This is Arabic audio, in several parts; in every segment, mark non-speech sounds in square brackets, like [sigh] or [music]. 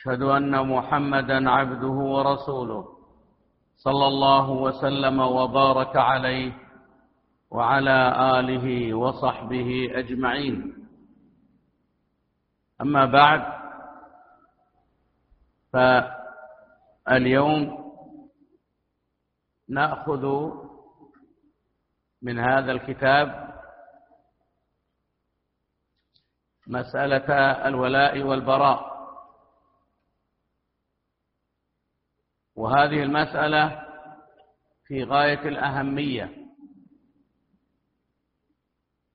أشهد أن محمدا عبده ورسوله صلى الله وسلم وبارك عليه وعلى آله وصحبه أجمعين. أما بعد فاليوم نأخذ من هذا الكتاب مسألة الولاء والبراء. وهذه المسألة في غاية الأهمية.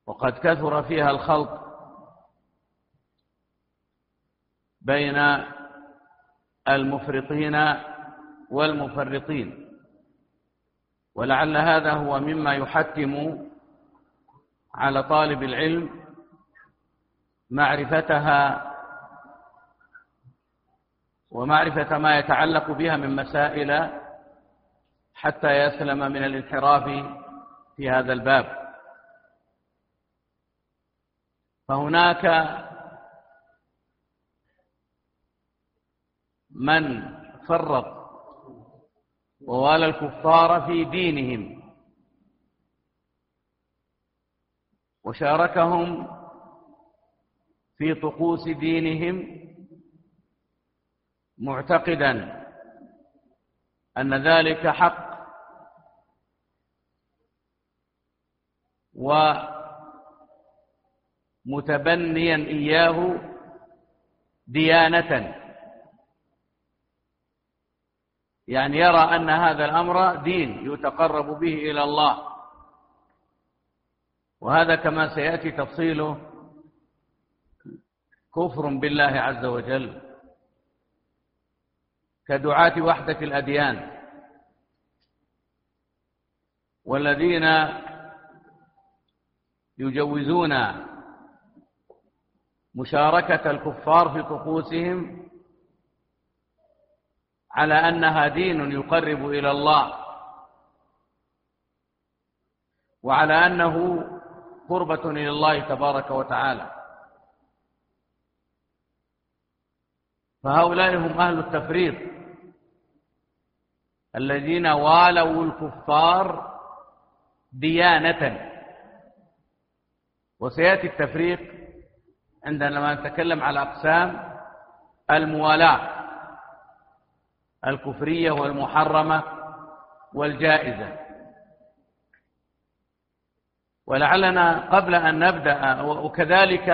وقد كثر فيها الخلط بين المفرطين والمفرطين. ولعل هذا هو مما يحتم على طالب العلم معرفتها ومعرفة ما يتعلق بها من مسائل حتى يسلم من الانحراف في هذا الباب. فهناك من فرط ووالى الكفار في دينهم وشاركهم في طقوس دينهم معتقدا أن ذلك حق ومتبنيا إياه ديانة. يعني يرى أن هذا الأمر دين يتقرب به إلى الله. وهذا كما سيأتي تفصيله كفر بالله عز وجل. كدعاة وحدة الأديان. والذين يجوزون مشاركة الكفار في طقوسهم على أنها دين يقرب إلى الله وعلى أنه قربة إلى الله تبارك وتعالى. فهؤلاء هم أهل التفريط. الذين والوا الكفار ديانة. وسيأتي التفريق عندما نتكلم على أقسام الموالاة الكفرية والمحرمة والجائزة. ولعلنا قبل أن نبدأ وكذلك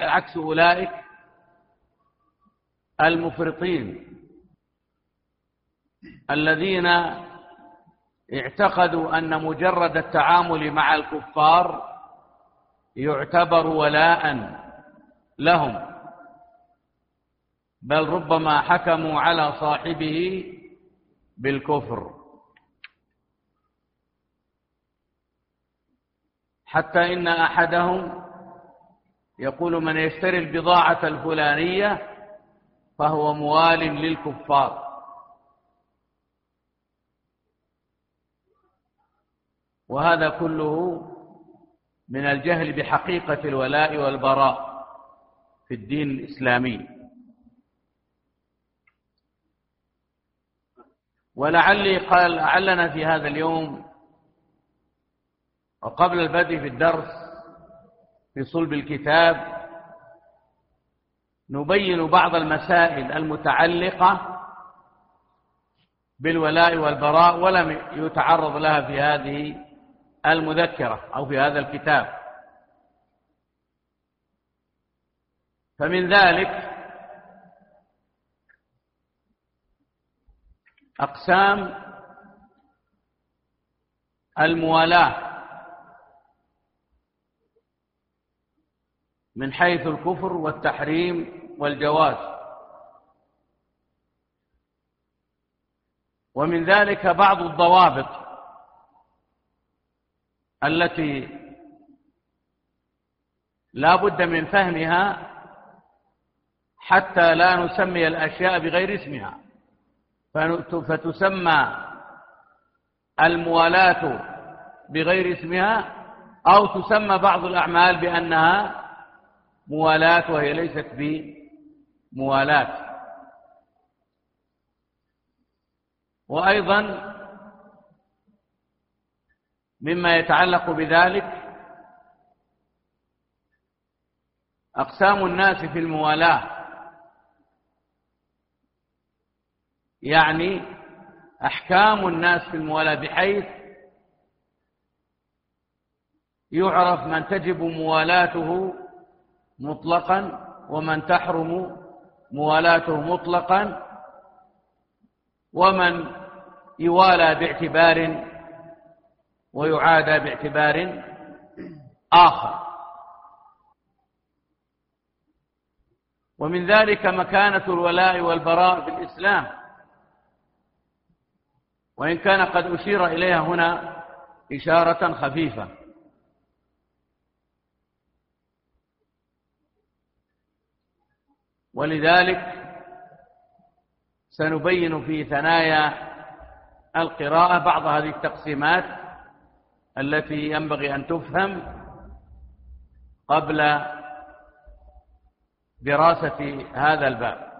عكس أولئك المفرطين الذين اعتقدوا أن مجرد التعامل مع الكفار يعتبر ولاء لهم بل ربما حكموا على صاحبه بالكفر. حتى إن أحدهم يقول من يشتري البضاعة الفلانية فهو موال للكفار. وهذا كله من الجهل بحقيقة الولاء والبراء في الدين الإسلامي. ولعلي قال لعلنا في هذا اليوم وقبل البدء في الدرس في صلب الكتاب نبين بعض المسائل المتعلقة بالولاء والبراء ولم يتعرض لها في هذه المذكرة أو في هذا الكتاب. فمن ذلك أقسام الموالاة من حيث الكفر والتحريم والجواز ومن ذلك بعض الضوابط التي لا بد من فهمها حتى لا نسمي الأشياء بغير اسمها. فتسمى الموالاة بغير اسمها أو تسمى بعض الأعمال بأنها موالاة وهي ليست بموالاة وأيضا مما يتعلق بذلك أقسام الناس في الموالاة. يعني أحكام الناس في الموالاة بحيث يعرف من تجب موالاته مطلقا ومن تحرم موالاته مطلقا ومن يوالى باعتبار ويعادى باعتبار آخر. ومن ذلك مكانة الولاء والبراء في الإسلام. وإن كان قد أشير إليها هنا إشارة خفيفة. ولذلك سنبين في ثنايا القراءة بعض هذه التقسيمات التي ينبغي أن تفهم قبل دراسة هذا الباب.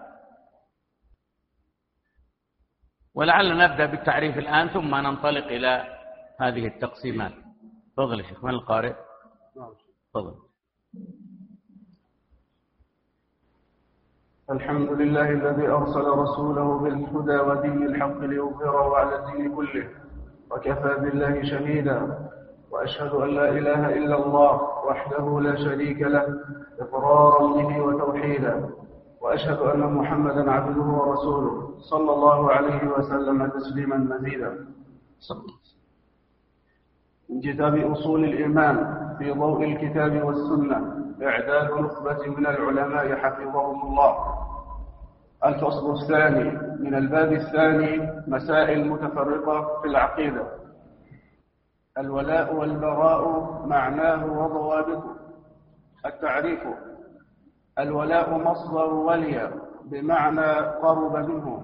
ولعل نبدأ بالتعريف الآن ثم ننطلق إلى هذه التقسيمات. تفضل يا شيخ من القارئ؟ تفضل. الحمد لله الذي أرسل رسوله بالهدى ودين الحق ليظهره على الدين كله وكفى بالله شهيدا وأشهد أن لا إله إلا الله وحده لا شريك له إقرارا به وتوحيدا وأشهد أن محمدا عبده ورسوله صلى الله عليه وسلم تسليما مزيدا. من كتاب أصول الإيمان في ضوء الكتاب والسنة. إعداد نخبة من العلماء حفظهم الله. الفصل الثاني من الباب الثاني مسائل متفرقة في العقيدة. الولاء والبراء معناه وضوابطه. التعريف الولاء مصدر ولي بمعنى قرب منه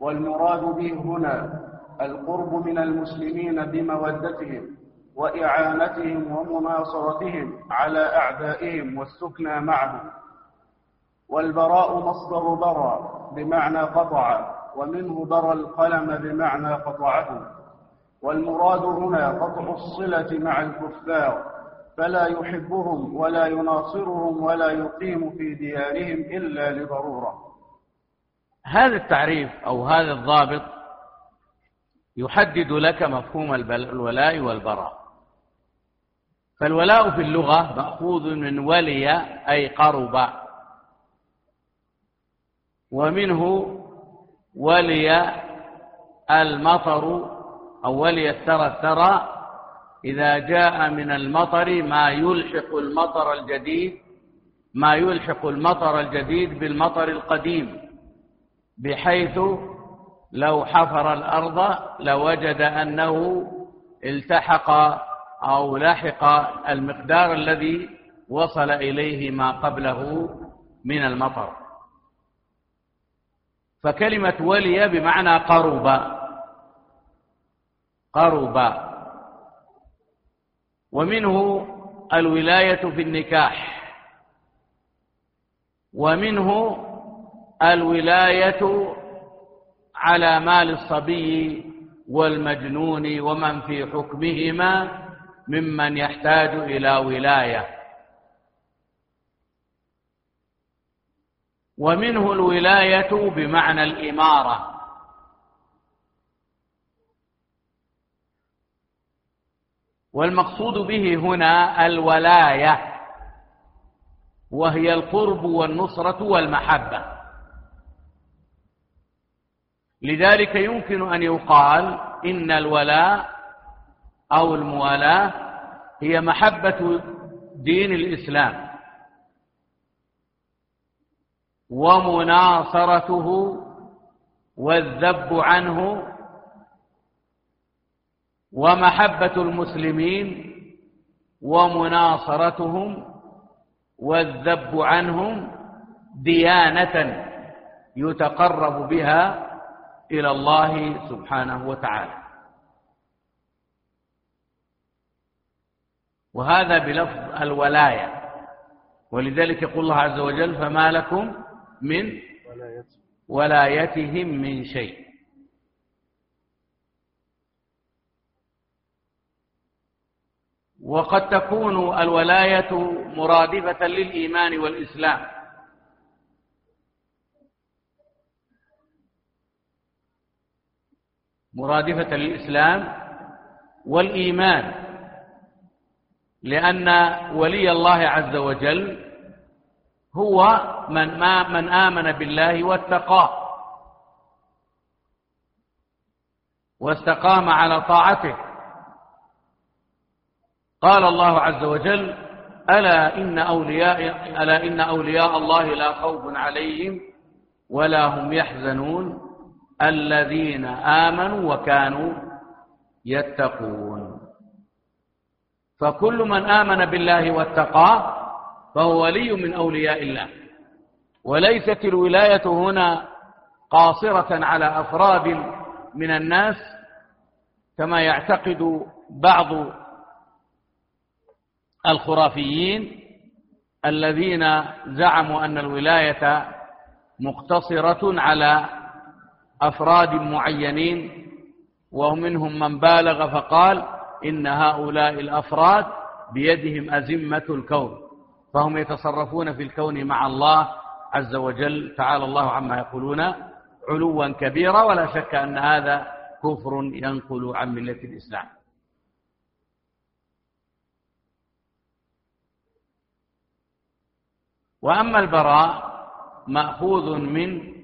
والمراد به هنا القرب من المسلمين بمودتهم. وإعانتهم ومناصرتهم على أعدائهم والسكنى معهم. والبراء مصدر برى بمعنى قطع ومنه برى القلم بمعنى قطعه. والمراد هنا قطع الصلة مع الكفار فلا يحبهم ولا يناصرهم ولا يقيم في ديارهم إلا لضرورة. هذا التعريف أو هذا الضابط يحدد لك مفهوم الولاء والبراء. فالولاء في اللغة مأخوذ من ولي أي قرب. ومنه ولي المطر أو ولي الثرى الثرى. إذا جاء من المطر ما يلحق المطر الجديد ما يلحق المطر الجديد بالمطر القديم بحيث لو حفر الأرض لوجد أنه التحق أو لحق المقدار الذي وصل إليه ما قبله من المطر. فكلمة ولي بمعنى قرب. قرب. ومنه الولاية في النكاح. ومنه الولاية على مال الصبي والمجنون ومن في حكمهما ممن يحتاج إلى ولاية. ومنه الولاية بمعنى الإمارة. والمقصود به هنا الولاية وهي القرب والنصرة والمحبة. لذلك يمكن أن يقال إن الولاء أو الموالاة هي محبة دين الإسلام. ومناصرته والذب عنه ومحبة المسلمين ومناصرتهم والذب عنهم ديانة يتقرب بها إلى الله سبحانه وتعالى. وهذا بلفظ الولاية. ولذلك يقول الله عز وجل فما لكم من ولايتهم من شيء. وقد تكون الولاية مرادفة للإيمان والإسلام. مرادفة للإسلام والإيمان. لأن ولي الله عز وجل هو من, ما من آمن بالله واتقاه. واستقام على طاعته. قال الله عز وجل ألا إن أولياء ألا إن أولياء الله لا خوف عليهم ولا هم يحزنون. الذين آمنوا وكانوا يتقون. فكل من آمن بالله واتقاه فهو ولي من أولياء الله. وليست الولاية هنا قاصرة على أفراد من الناس كما يعتقد بعض الخرافيين الذين زعموا أن الولاية مقتصرة على أفراد معينين ومنهم من بالغ فقال إن هؤلاء الأفراد بيدهم أزمة الكون فهم يتصرفون في الكون مع الله عز وجل تعالى الله عما يقولون علوا كبيرا ولا شك أن هذا كفر ينقل عن ملة الإسلام. وأما البراء مأخوذ من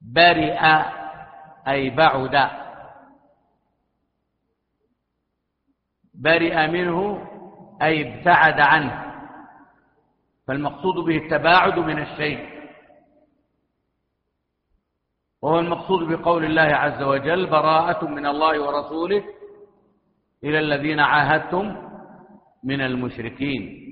برئ أي بعد. برئ منه أي ابتعد عنه. فالمقصود به التباعد من الشيء. وهو المقصود بقول الله عز وجل براءة من الله ورسوله إلى الذين عاهدتم من المشركين.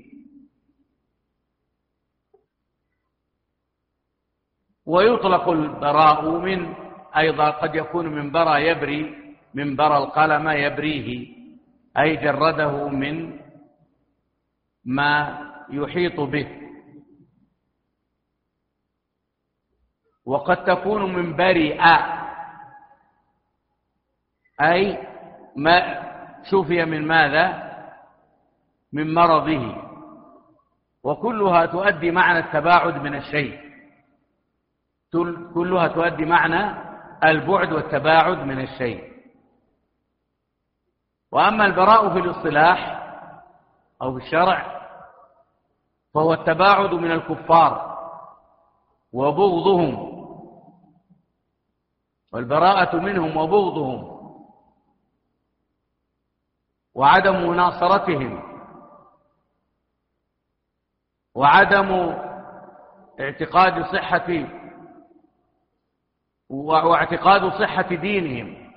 ويطلق البراء من أيضا قد يكون من برى يبري من برى القلم يبريه أي جرده من ما يحيط به. وقد تكون من برئ أي ما شفي من ماذا؟ من مرضه. وكلها تؤدي معنى التباعد من الشيء. كلها تؤدي معنى البعد والتباعد من الشيء. وأما البراء في الاصطلاح أو في الشرع فهو التباعد من الكفار وبغضهم. والبراءة منهم وبغضهم. وعدم مناصرتهم. وعدم اعتقاد صحة واعتقاد صحة دينهم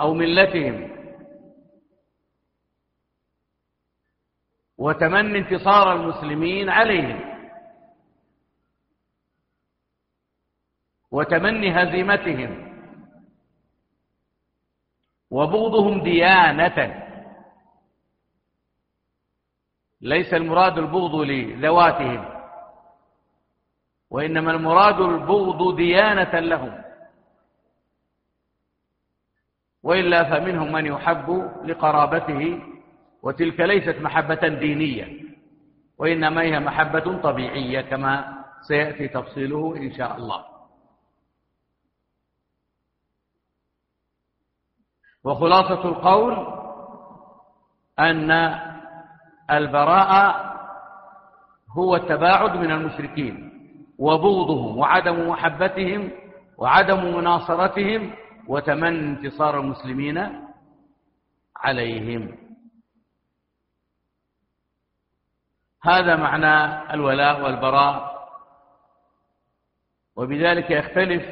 أو ملتهم. وتمني انتصار المسلمين عليهم. وتمني هزيمتهم. وبغضهم ديانة. ليس المراد البغض لذواتهم. وإنما المراد البغض ديانة لهم. وإلا فمنهم من يحب لقرابته وتلك ليست محبة دينية وإنما هي محبة طبيعية كما سيأتي تفصيله إن شاء الله. وخلاصة القول أن البراءة هو التباعد من المشركين. وبغضهم وعدم محبتهم وعدم مناصرتهم وتمني انتصار المسلمين عليهم. هذا معنى الولاء والبراء. وبذلك يختلف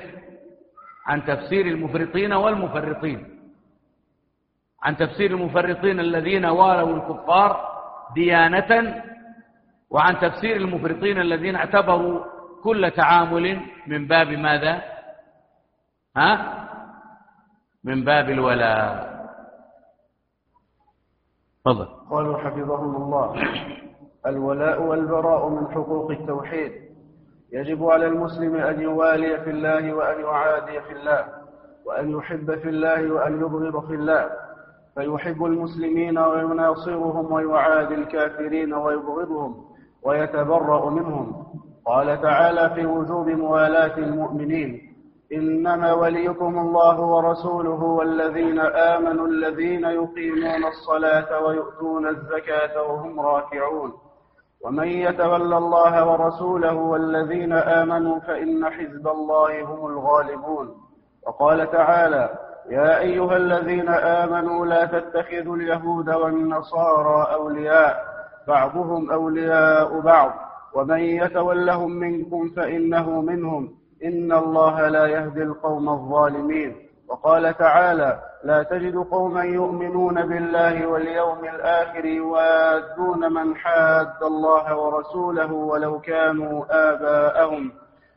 عن تفسير المفرطين والمفرطين. عن تفسير المفرطين الذين والوا الكفار ديانة وعن تفسير المفرطين الذين اعتبروا كل تعامل من باب ماذا؟ ها؟ من باب الولاء. تفضل. قالوا حفظهم الله. الولاء والبراء من حقوق التوحيد. يجب على المسلم أن يوالي في الله وأن يعادي في الله وأن يحب في الله وأن يبغض في الله. فيحب المسلمين ويناصرهم ويعادي الكافرين ويبغضهم ويتبرأ منهم. قال تعالى في وجوب موالاة المؤمنين إنما وليكم الله ورسوله والذين آمنوا الذين يقيمون الصلاة ويؤتون الزكاة وهم راكعون. ومن يتولى الله ورسوله والذين آمنوا فإن حزب الله هم الغالبون. وقال تعالى يا أيها الذين آمنوا لا تتخذوا اليهود والنصارى أولياء بعضهم أولياء بعض. ومن يتولهم منكم فإنه منهم. إن الله لا يهدي القوم الظالمين. وقال تعالى لا تجد قوما يؤمنون بالله واليوم الآخر يوادون من حاد الله ورسوله ولو كانوا آباءهم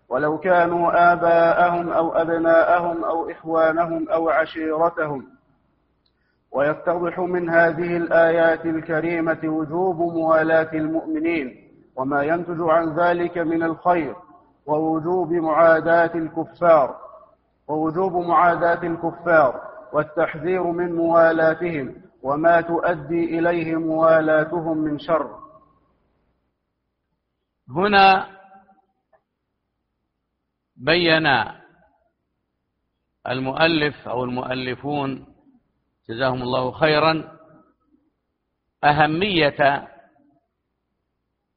ولو كانوا آباءهم أو أبناءهم أو إخوانهم أو عشيرتهم. ويتضح من هذه الآيات الكريمة وجوب موالاة المؤمنين. وما ينتج عن ذلك من الخير ووجوب معاداة الكفار ووجوب معاداة الكفار والتحذير من موالاتهم وما تؤدي إليه موالاتهم من شر. هنا بين المؤلف أو المؤلفون جزاهم الله خيرا أهمية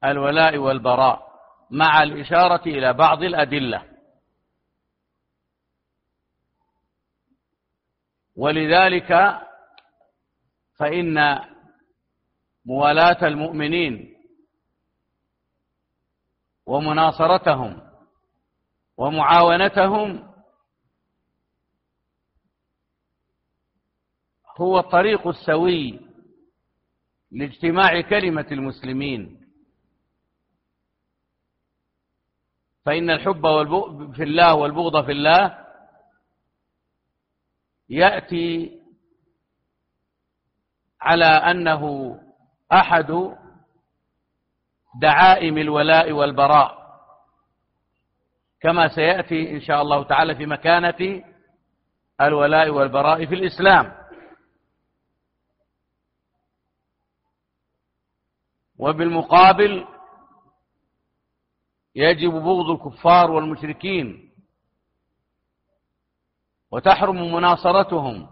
الولاء والبراء مع الإشارة إلى بعض الأدلة. ولذلك فإن موالاة المؤمنين ومناصرتهم ومعاونتهم هو الطريق السوي لاجتماع كلمة المسلمين. فإن الحب في الله والبغض في الله يأتي على أنه أحد دعائم الولاء والبراء. كما سيأتي إن شاء الله تعالى في مكانة الولاء والبراء في الإسلام. وبالمقابل يجب بغض الكفار والمشركين وتحرم مناصرتهم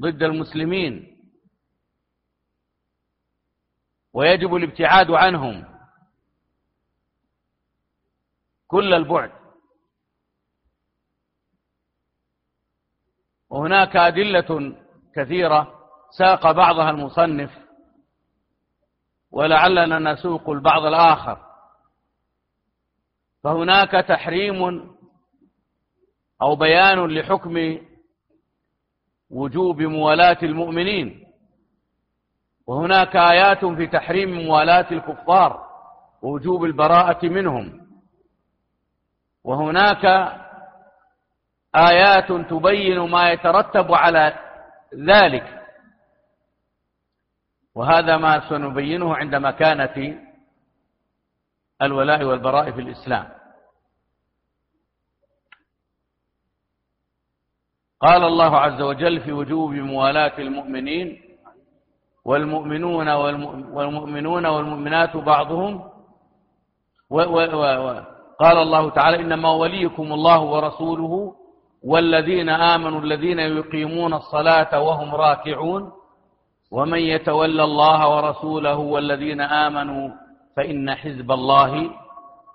ضد المسلمين ويجب الابتعاد عنهم كل البعد. وهناك أدلة كثيرة ساق بعضها المصنف ولعلنا نسوق البعض الآخر. فهناك تحريم أو بيان لحكم وجوب موالاة المؤمنين. وهناك آيات في تحريم موالاة الكفار ووجوب البراءة منهم. وهناك آيات تبين ما يترتب على ذلك. وهذا ما سنبينه عند مكانة الولاء والبراء في الإسلام. قال الله عز وجل في وجوب موالاة المؤمنين والمؤمنون والمؤمنون والمؤمنات بعضهم و و و قال الله تعالى إنما وليكم الله ورسوله والذين آمنوا الذين يقيمون الصلاة وهم راكعون ومن يتولى الله ورسوله والذين آمنوا فإن حزب الله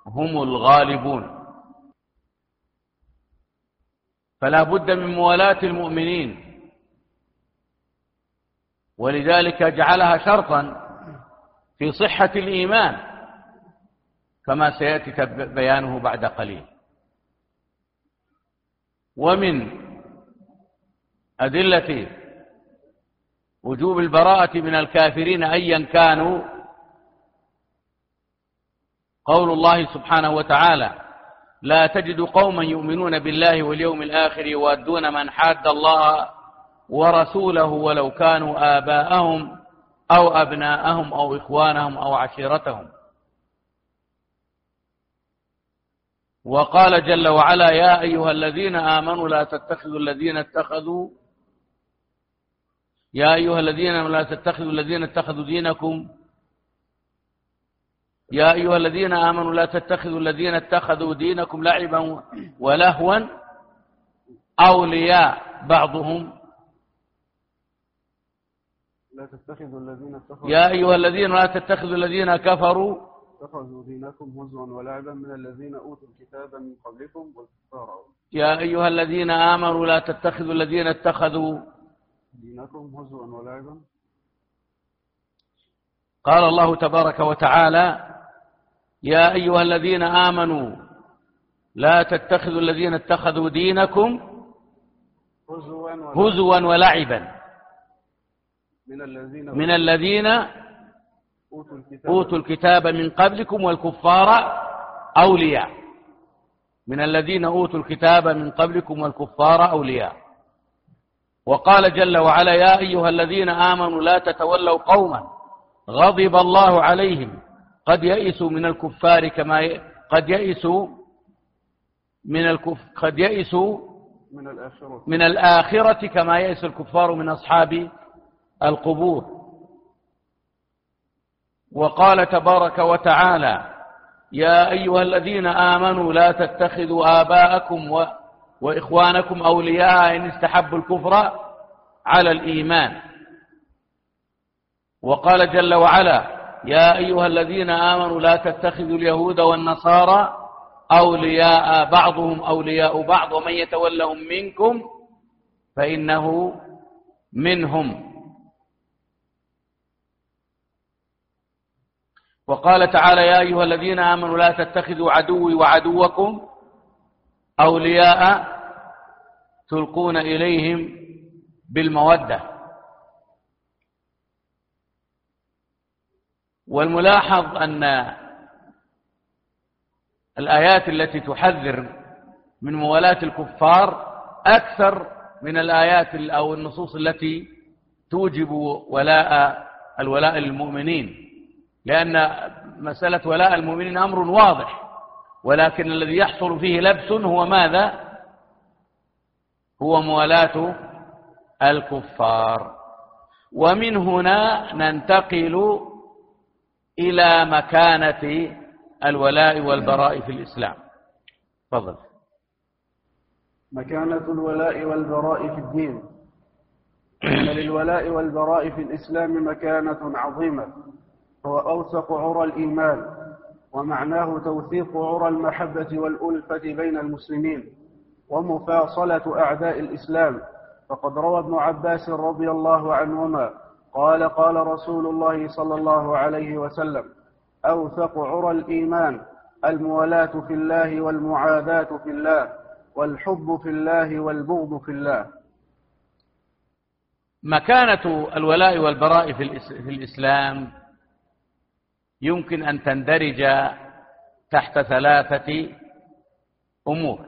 هم الغالبون. فلا بد من موالاة المؤمنين. ولذلك جعلها شرطا في صحة الإيمان كما سيأتي بيانه بعد قليل. ومن أدلة وجوب البراءة من الكافرين أيا كانوا قول الله سبحانه وتعالى لا تجد قوما يؤمنون بالله واليوم الآخر يوادون من حاد الله ورسوله ولو كانوا آباءهم أو أبناءهم أو إخوانهم أو عشيرتهم. وقال جل وعلا يا أيها الذين آمنوا لا تتخذوا الذين اتخذوا يا أيها الذين لا تتخذوا الذين اتخذوا دينكم يا أيها الذين آمنوا لا تتخذوا الذين اتخذوا دينكم لعبا ولهوا أولياء بعضهم. لا تتخذوا الذين اتخذوا يا أيها الذين لا تتخذوا الذين كفروا. اتخذوا دينكم هزوا ولعبا من الذين أوتوا الكتاب من قبلكم والكفار. يا أيها الذين آمنوا لا تتخذوا الذين اتخذوا. دينكم هزوا ولعبا. قال الله تبارك وتعالى يا أيها الذين آمنوا لا تتخذوا الذين اتخذوا دينكم هزوا ولعبا. من الذين من الذين أوتوا الكتاب أوتوا الكتاب من قبلكم والكفار أولياء. من الذين أوتوا الكتاب من قبلكم والكفار أولياء. وقال جل وعلا يا أيها الذين آمنوا لا تتولوا قوما غضب الله عليهم قد يئسوا من الكفار كما ي... قد يئسوا من الكف... قد يئسوا من الآخرة. من الآخرة كما يئس الكفار من أصحاب القبور. وقال تبارك وتعالى يا أيها الذين آمنوا لا تتخذوا آباءكم و... وإخوانكم أولياء إن استحبوا الكفر على الإيمان. وقال جل وعلا يا أيها الذين آمنوا لا تتخذوا اليهود والنصارى أولياء بعضهم أولياء بعض ومن يتولهم منكم فإنه منهم. وقال تعالى يا أيها الذين آمنوا لا تتخذوا عدوي وعدوكم أولياء تلقون إليهم بالمودة. والملاحظ أن الآيات التي تحذر من موالاة الكفار أكثر من الآيات أو النصوص التي توجب ولاء الولاء للمؤمنين لأن مسألة ولاء المؤمنين أمر واضح ولكن الذي يحصل فيه لبس هو ماذا؟ هو موالاة الكفار. ومن هنا ننتقل إلى مكانة الولاء والبراء في الإسلام. تفضل. مكانة الولاء والبراء في الدين. إن للولاء والبراء في الإسلام مكانة عظيمة. هو أوثق عرى الإيمان ومعناه توثيق عرى المحبة والألفة بين المسلمين ومفاصلة أعداء الإسلام. فقد روى ابن عباس رضي الله عنهما قال قال رسول الله صلى الله عليه وسلم أوثق عرى الإيمان المولاة في الله والمعاداة في الله والحب في الله والبغض في الله. مكانة الولاء والبراء في الإسلام يمكن أن تندرج تحت ثلاثة أمور.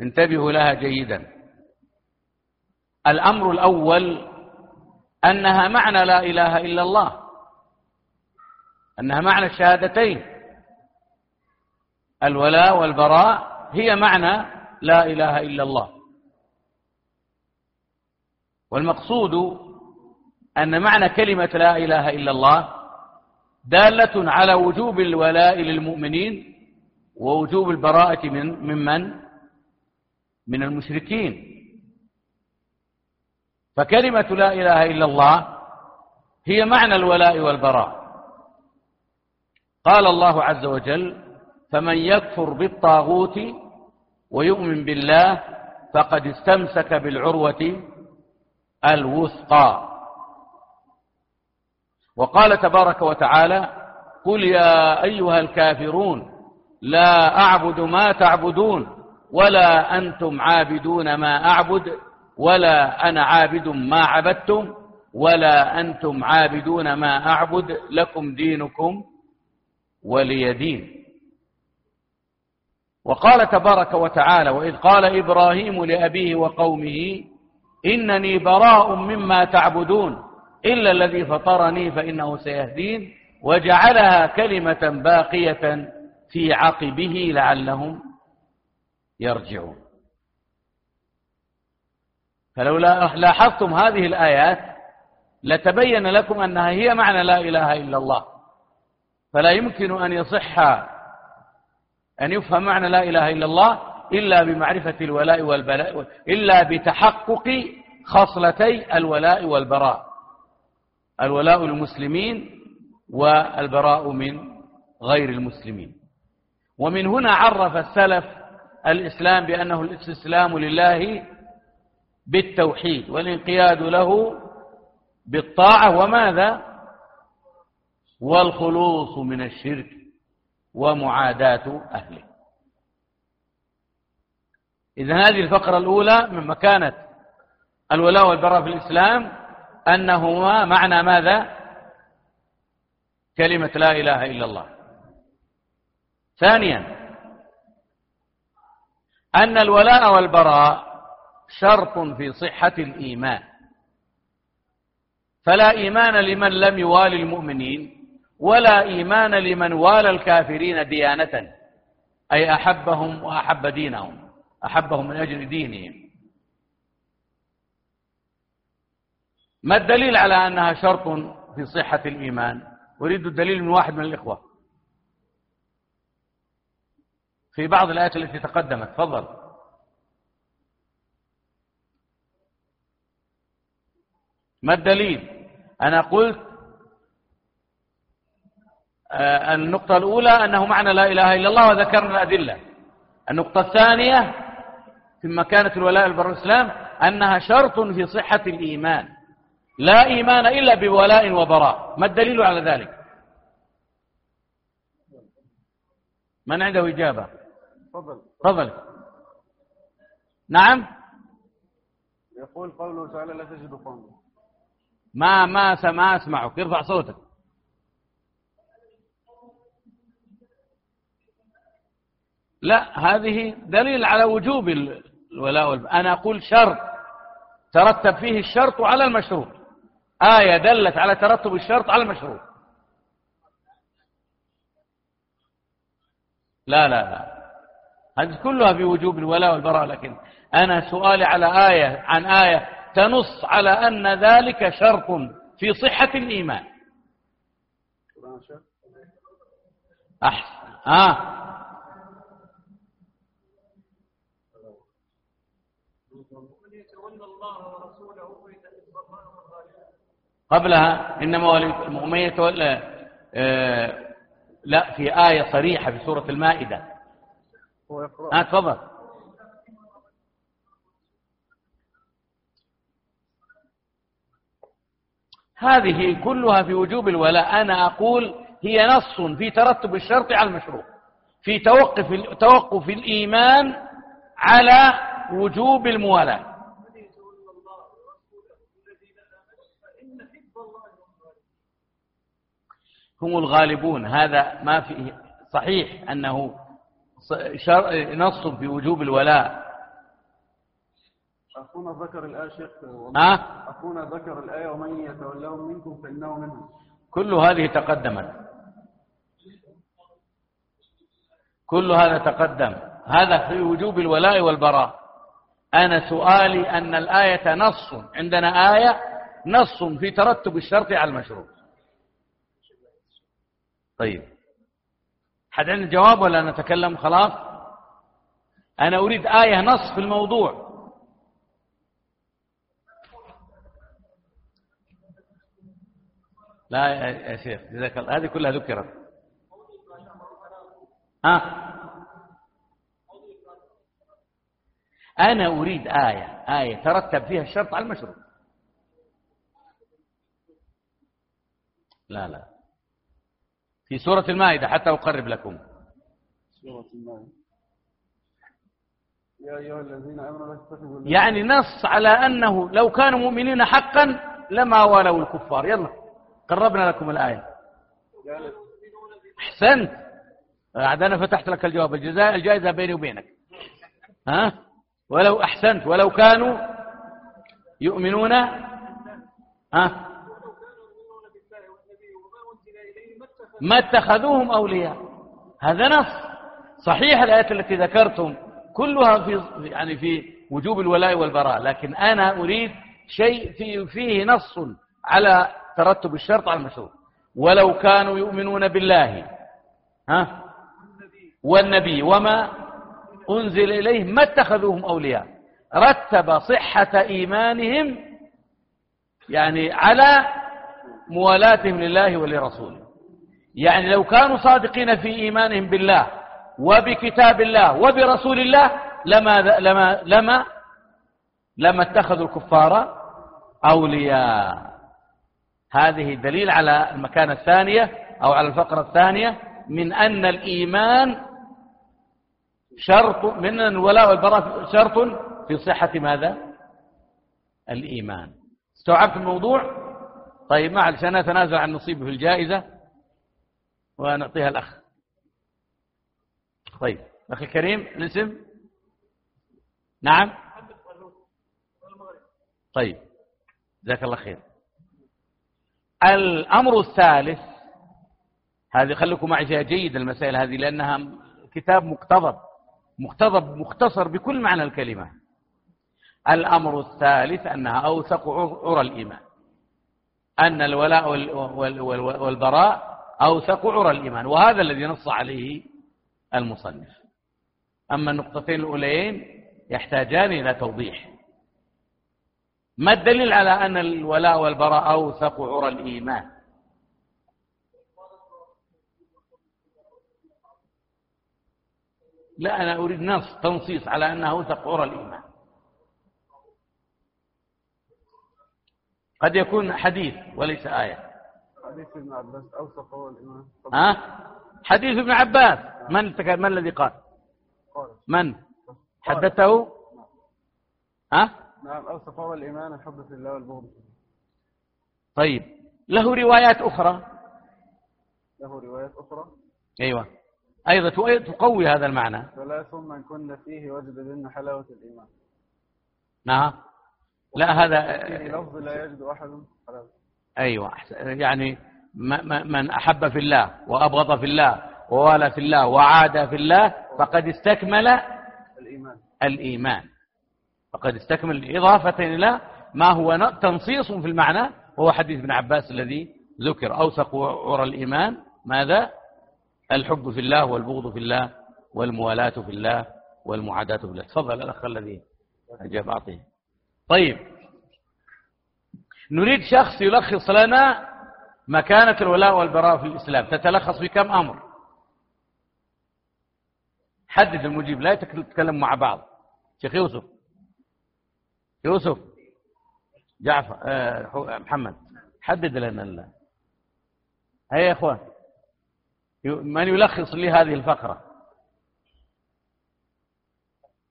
انتبهوا لها جيدا. الأمر الأول أنها معنى لا إله إلا الله. أنها معنى الشهادتين. الولاء والبراء هي معنى لا إله إلا الله. والمقصود أن معنى كلمة لا إله إلا الله دالة على وجوب الولاء للمؤمنين ووجوب البراءة من ممن؟ من المشركين. فكلمة لا إله إلا الله هي معنى الولاء والبراء. قال الله عز وجل فمن يكفر بالطاغوت ويؤمن بالله فقد استمسك بالعروة الوثقى. وقال تبارك وتعالى قل يا أيها الكافرون لا أعبد ما تعبدون ولا أنتم عابدون ما أعبد. ولا أنا عابد ما عبدتم ولا أنتم عابدون ما أعبد لكم دينكم ولي دين. وقال تبارك وتعالى وإذ قال إبراهيم لأبيه وقومه إنني براء مما تعبدون إلا الذي فطرني فإنه سيهدين وجعلها كلمة باقية في عقبه لعلهم يرجعون. فلولا لاحظتم هذه الآيات لتبين لكم أنها هي معنى لا إله إلا الله. فلا يمكن أن يصح أن يفهم معنى لا إله إلا الله إلا بمعرفة الولاء والبلاء إلا بتحقق خصلتي الولاء والبراء. الولاء المسلمين والبراء من غير المسلمين. ومن هنا عرف السلف الإسلام بأنه الاستسلام لله بالتوحيد والانقياد له بالطاعة. وماذا؟ والخلوص من الشرك ومعاداة أهله. إذا هذه الفقرة الأولى من مكانة الولاء والبراء في الإسلام أنهما معنى ماذا؟ كلمة لا إله إلا الله. ثانيا أن الولاء والبراء شرط في صحة الإيمان. فلا إيمان لمن لم يوالي المؤمنين ولا إيمان لمن والى الكافرين ديانة أي أحبهم وأحب دينهم أحبهم من أجل دينهم. ما الدليل على أنها شرط في صحة الإيمان؟ أريد الدليل من واحد من الإخوة. في بعض الآيات التي تقدمت تفضل. ما الدليل؟ أنا قلت آه، النقطة الأولى أنه معنى لا إله إلا الله وذكرنا الأدلة. النقطة الثانية في مكانة الولاء البر الإسلام أنها شرط في صحة الإيمان. لا إيمان إلا بولاء وبراء. ما الدليل على ذلك؟ من عنده إجابة؟ تفضل. تفضل. نعم؟ يقول قوله تعالى لا تجد قوما ما ما ما أسمعك ارفع صوتك. لا هذه دليل على وجوب الولاء أنا أقول شرط ترتب فيه الشرط على المشروط. آية دلت على ترتب الشرط على المشروط. لا لا لا. هذه كلها في وجوب الولاء والبراء لكن أنا سؤالي على آية عن آية تنص على أن ذلك شرط في صحة الإيمان. أحسن. آه. قبلها إنما ومن يتولى آه لا في آية صريحة في سورة المائدة. ها تفضل. هذه كلها في وجوب الولاء. أنا أقول هي نص في ترتب الشرط على المشروع في توقف توقف الإيمان على وجوب الموالاة. هم الغالبون. هذا ما فيه صحيح أنه نص في وجوب الولاء. أخونا ذكر الآية شيخ ها؟ أخونا ذكر الآية ومن يتولهم منكم فإنه منهم. كل هذه تقدمت. كل هذا تقدم. هذا في وجوب الولاء والبراء. أنا سؤالي أن الآية نص. عندنا آية نص في ترتب الشرط على المشروع. طيب. حد عنده جواب ولا نتكلم؟ خلاص. أنا أريد آية نص في الموضوع. لا يا شيخ جزاك الله هذه كلها ذكرت. ها؟ أنا أريد آية آية ترتب فيها الشرط على المشروع. لا لا. في سورة المائدة حتى أقرب لكم. سورة المائدة. يا أيها الذين آمنوا لا تتخذوا يعني نص على أنه لو كانوا مؤمنين حقا لما والوا الكفار. يلا. قربنا لكم الآية. أحسنت. عاد أنا فتحت لك الجواب. الجزاء الجائزة بيني وبينك. ها؟ ولو أحسنت. ولو كانوا يؤمنون. ها؟ ما اتخذوهم أولياء. هذا نص. صحيح الآيات التي ذكرتم. كلها في يعني في وجوب الولاء والبراء. لكن أنا أريد شيء في فيه نص على ترتب الشرط على المشروط ولو كانوا يؤمنون بالله ها؟ والنبي وما أنزل إليه ما اتخذوهم أولياء. رتب صحة إيمانهم يعني على موالاتهم لله ولرسوله. يعني لو كانوا صادقين في إيمانهم بالله وبكتاب الله وبرسول الله لما لما لما لما اتخذوا الكفار أولياء. هذه دليل على المكانة الثانية أو على الفقرة الثانية من أن الإيمان شرط من الولاء والبراء شرط في صحة ماذا؟ الإيمان. استوعبت الموضوع؟ طيب معلش أنا أتنازل عن نصيبي في الجائزة ونعطيها الأخ. طيب أخي الكريم الاسم؟ نعم؟ طيب جزاك الله خير. الأمر الثالث هذه خليكم معي فيها جيد المسائل هذه لأنها كتاب مقتضب مقتضب مختصر بكل معنى الكلمة. الأمر الثالث أنها أوثق عرى الإيمان. أن الولاء والبراء أوثق عرى الإيمان وهذا الذي نص عليه المصنف. أما النقطتين الأولين يحتاجان إلى توضيح. ما الدليل على أن الولاء والبراء أوثق عرى الإيمان؟ لا أنا أريد نص تنصيص على أنه أوثق عرى الإيمان. قد يكون حديث وليس آية. حديث ابن عباس أوثق عرى الإيمان؟ ها؟ حديث ابن عباس. من من الذي قال؟ قال. من؟ حدثه؟ ها؟ نعم أوثق عرى الإيمان الحب في الله والبغض طيب له روايات أخرى؟ له روايات أخرى؟ أيوة. أيضا تقوي هذا المعنى. ثلاث من كن فيه وجد بهن حلاوة الإيمان. نعم. لا هذا فيه لفظ لا يجد أحد حلاوة. أيوة يعني من أحب في الله وأبغض في الله ووالى في الله وعاد في الله فقد استكمل الإيمان. الإيمان. فقد استكمل إضافة إلى ما هو تنصيص في المعنى وهو حديث ابن عباس الذي ذكر. أوثق عرى الإيمان ماذا؟ الحب في الله والبغض في الله والموالاة في الله والمعاداة في الله. تفضل الأخ الذي أجاب أعطيه. طيب. نريد شخص يلخص لنا مكانة الولاء والبراء في الإسلام. تتلخص في كم أمر؟ حدد المجيب. لا يتكلم مع بعض. شيخ يوسف. يوسف جعفر آه محمد. حدد لنا الله. هيا يا إخوان. من يلخص لي هذه الفقرة؟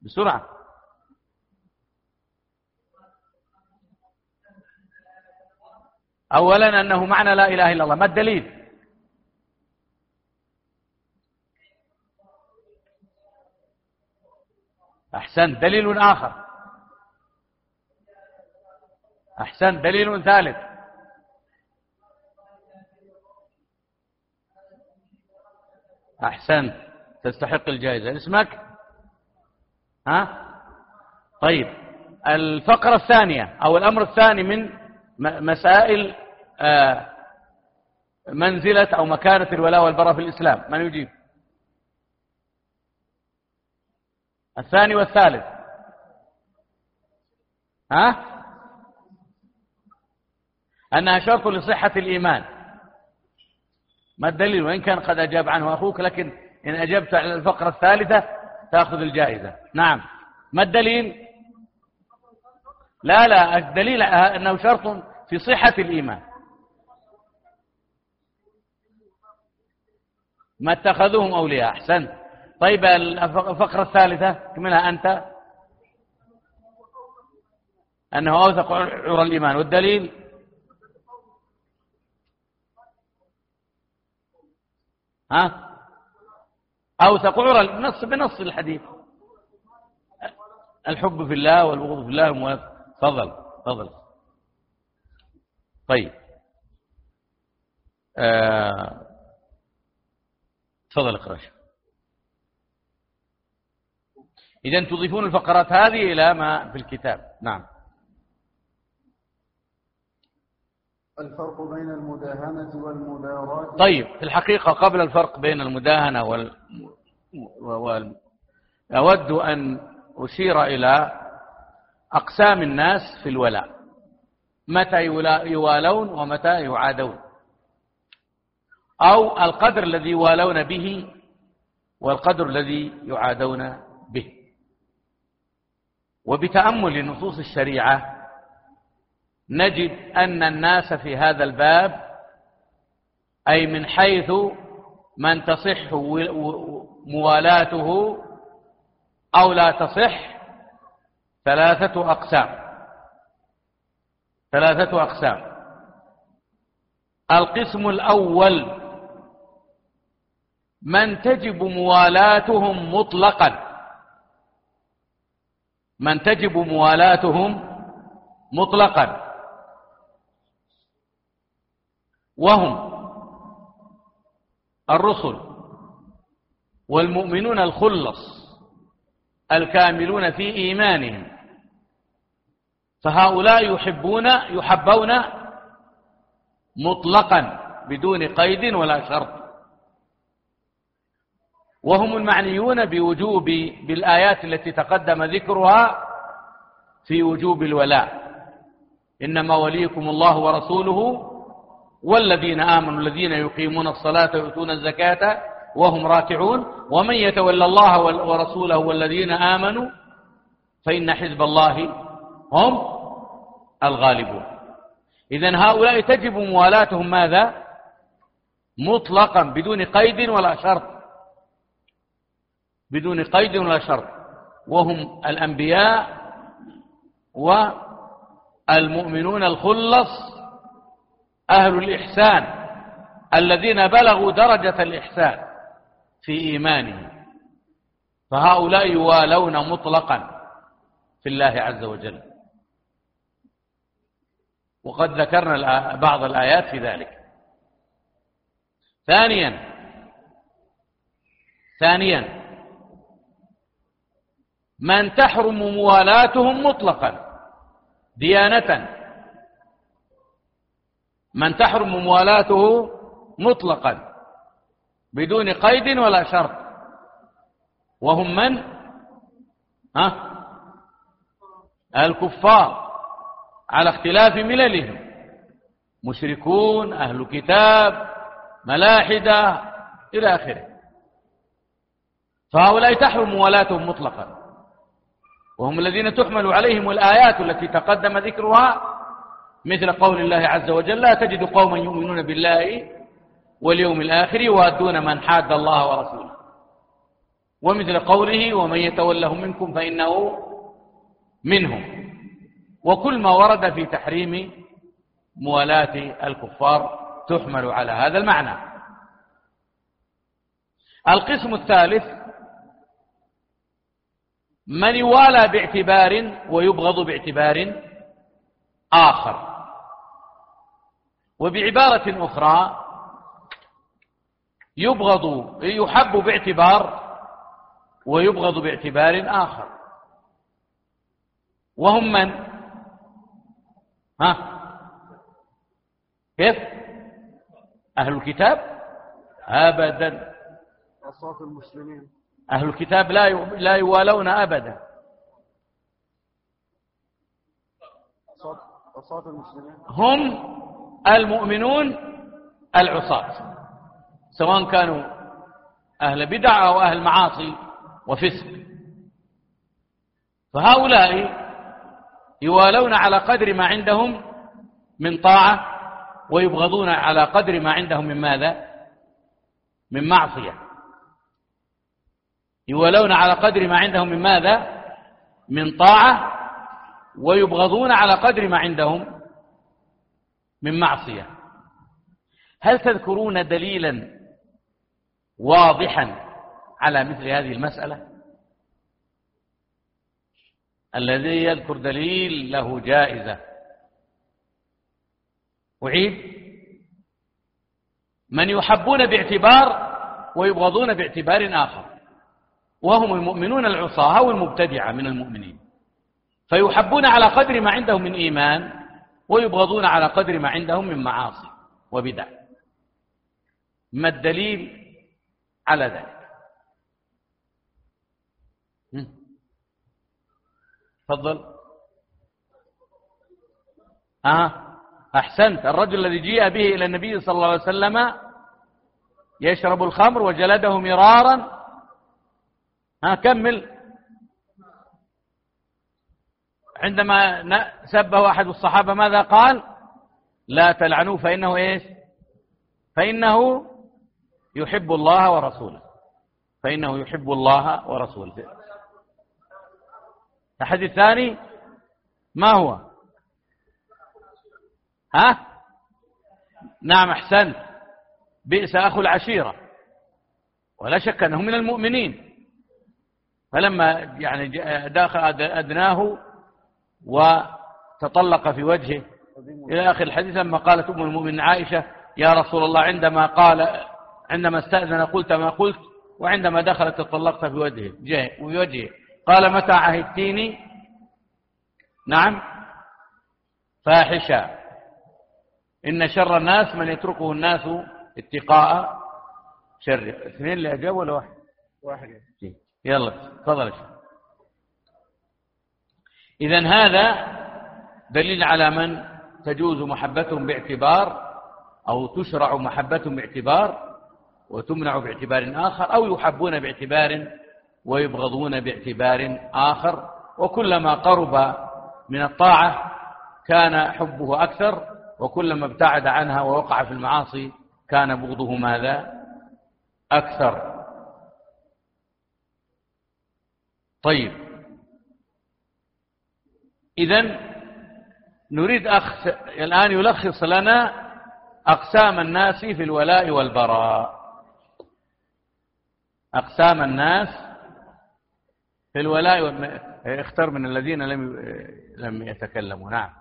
بسرعة. أولا أنه معنى لا إله إلا الله. ما الدليل؟ أحسن دليل آخر. أحسن. دليل ثالث. أحسن. تستحق الجائزة. اسمك؟ ها؟ طيب. الفقرة الثانية أو الأمر الثاني من مسائل آه، منزلة أو مكانة الولاء والبراء في الإسلام. من يجيب؟ الثاني والثالث. ها؟ أنها شرط لصحة الإيمان. ما الدليل؟ وإن كان قد أجاب عنه أخوك لكن إن أجبت على الفقرة الثالثة تأخذ الجائزة. نعم. ما الدليل؟ لا لا. الدليل أنه شرط في صحة الإيمان. ما اتخذوهم أولياء. أحسن. طيب الفقرة الثالثة كملها أنت؟ أنه أوثق عرى الإيمان. والدليل؟ ها؟ أوثق عرى النص بنص الحديث. الحب في الله والبغض في الله تفضل تفضل. طيب. آه، تفضل اقرا إذا تضيفون الفقرات هذه إلى ما في الكتاب. نعم. الفرق بين المداهنة والمداراة. طيب في الحقيقة قبل الفرق بين المداهنة وال... وال... أود أن أشير إلى أقسام الناس في الولاء. متى يوالون ومتى يعادون. أو القدر الذي يوالون به والقدر الذي يعادون به. وبتأمل نصوص الشريعة نجد أن الناس في هذا الباب أي من حيث من تصح موالاته أو لا تصح ثلاثة أقسام. ثلاثة أقسام. القسم الأول من تجب موالاتهم مطلقا. من تجب موالاتهم مطلقا. وهم الرسل والمؤمنون الخلص الكاملون في إيمانهم فهؤلاء يحبون يحبون مطلقا بدون قيد ولا شرط وهم المعنيون بوجوب بالآيات التي تقدم ذكرها في وجوب الولاء إنما وليكم الله ورسوله والذين آمنوا الذين يقيمون الصلاة ويؤتون الزكاة وهم راكعون. ومن يتولى الله ورسوله والذين آمنوا فإن حزب الله هم الغالبون. إذن هؤلاء تجب موالاتهم ماذا؟ مطلقا بدون قيد ولا شرط. بدون قيد ولا شرط. وهم الأنبياء والمؤمنون الخلص أهل الإحسان الذين بلغوا درجة الإحسان في إيمانهم. فهؤلاء يوالون مطلقا في الله عز وجل. وقد ذكرنا بعض الآيات في ذلك. ثانيا ثانيا من تحرم موالاتهم مطلقا ديانة من تحرم موالاته مطلقا بدون قيد ولا شرط. وهم من؟ ها؟ الكفار على اختلاف مللهم. مشركون أهل كتاب ملاحدة إلى آخره. فهؤلاء تحرم موالاتهم مطلقا. وهم الذين تحمل عليهم الآيات التي تقدم ذكرها مثل قول الله عز وجل لا تجد قوما يؤمنون بالله واليوم الآخر يوادون من حاد الله ورسوله. ومثل قوله ومن يتولهم منكم فإنه منهم. وكل ما ورد في تحريم موالاة الكفار تحمل على هذا المعنى. القسم الثالث من يوالى باعتبار ويبغض باعتبار آخر. وبعبارة أخرى يبغض يحب باعتبار ويبغض باعتبار آخر. وهم من؟ ها؟ كيف؟ أهل الكتاب؟ أبدا. أصوات المسلمين. أهل الكتاب لا لا يوالون أبدا. أصوات المسلمين. هم المؤمنون العصاة سواء كانوا أهل بدع أو أهل معاصي وفسق. فهؤلاء يوالون على قدر ما عندهم من طاعة ويبغضون على قدر ما عندهم من ماذا؟ من معصية. يوالون على قدر ما عندهم من ماذا؟ من طاعة ويبغضون على قدر ما عندهم من معصية. هل تذكرون دليلا واضحا على مثل هذه المسألة؟ الذي يذكر دليل له جائزة. أعيد. من يحبون باعتبار ويبغضون باعتبار آخر. وهم المؤمنون العصاة والمبتدعة من المؤمنين. فيحبون على قدر ما عندهم من إيمان ويبغضون على قدر ما عندهم من معاصي وبدع. ما الدليل على ذلك؟ تفضل. آه. أحسنت. الرجل الذي جيء به إلى النبي صلى الله عليه وسلم يشرب الخمر وجلده مرارا. ها كمل. عندما سبه أحد الصحابة ماذا قال؟ لا تلعنوه فإنه إيش؟ فإنه يحب الله ورسوله. فإنه يحب الله ورسوله. الحديث الثاني ما هو؟ ها؟ نعم أحسنت. بئس أخو العشيرة. ولا شك أنه من المؤمنين. فلما يعني داخل أدناه وتطلق في وجهه. إلى آخر الحديث لما قالت أم المؤمنين عائشة يا رسول الله عندما قال عندما استأذن قلت ما قلت وعندما دخلت تطلقت في وجهه في وجهه. قال متى عهدتيني؟ نعم. فاحشا إن شر الناس من يتركه الناس اتقاء شر. اثنين اللي أجابوا ولا واحد؟ واحد. يلا تفضل إذا هذا دليل على من تجوز محبتهم باعتبار أو تشرع محبتهم باعتبار وتمنع باعتبار آخر أو يحبون باعتبار ويبغضون باعتبار آخر وكلما قرب من الطاعة كان حبه أكثر وكلما ابتعد عنها ووقع في المعاصي كان بغضه ماذا؟ أكثر. طيب. إذا نريد أخ الآن يلخص لنا أقسام الناس في الولاء والبراء. أقسام الناس في الولاء اختر من الذين لم لم يتكلموا. نعم.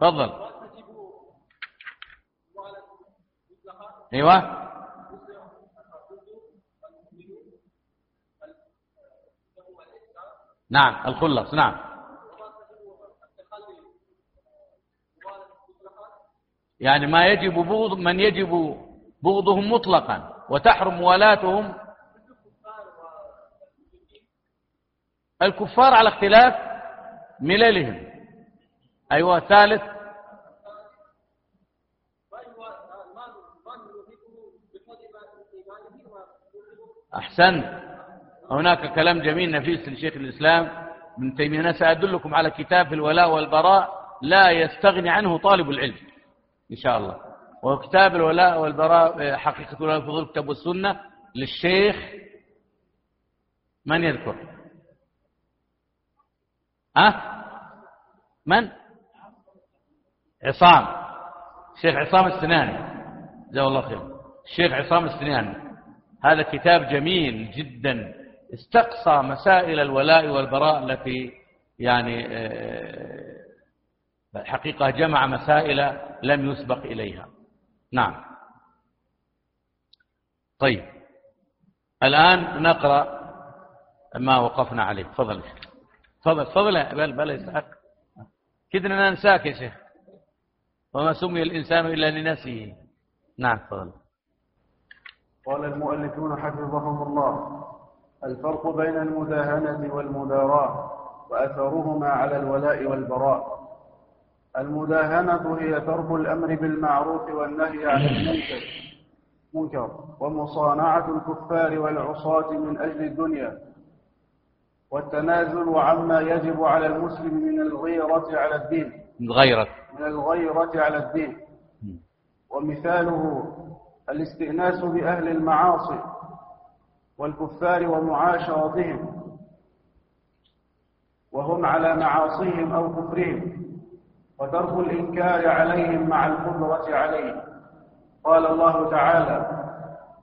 تفضل. أيوه. نعم الخلص. نعم. يعني ما يجب بغض من يجب بغضهم مطلقا وتحرم موالاتهم الكفار على اختلاف مللهم. أيوة ثالث. أحسنت. هناك كلام جميل نفيس لشيخ الإسلام ابن تيمية أنا سأدلكم على كتاب الولاء والبراء لا يستغني عنه طالب العلم. إن شاء الله. وكتاب الولاء والبراء حقيقة الولاء في الكتاب والسنة للشيخ من يذكر؟ ها؟ أه؟ من؟ عصام. الشيخ عصام السناني. جزاه الله خير. الشيخ عصام السناني. هذا كتاب جميل جدا. استقصى مسائل الولاء والبراء التي يعني آه، الحقيقة جمع مسائل لم يسبق إليها. نعم. طيب. الآن نقرأ ما وقفنا عليه. تفضل. تفضل. تفضل. بل بل يسأك كدنا ننساك يا شيخ. وما سمي الإنسان إلا لنفسه. نعم تفضل. قال المؤلفون حفظهم الله. الفرق بين المداهنة والمداراة وأثرهما على الولاء والبراء. المداهنة هي ترك الأمر بالمعروف والنهي عن المنكر. منكر. ومصانعة الكفار والعصاة من أجل الدنيا. والتنازل عما يجب على المسلم من الغيرة على الدين. الغيرة. من الغيرة على الدين. ومثاله الاستئناس بأهل المعاصي والكفار ومعاشرتهم. وهم على معاصيهم أو كفرهم. وترك الإنكار عليهم مع القدرة عليه قال الله تعالى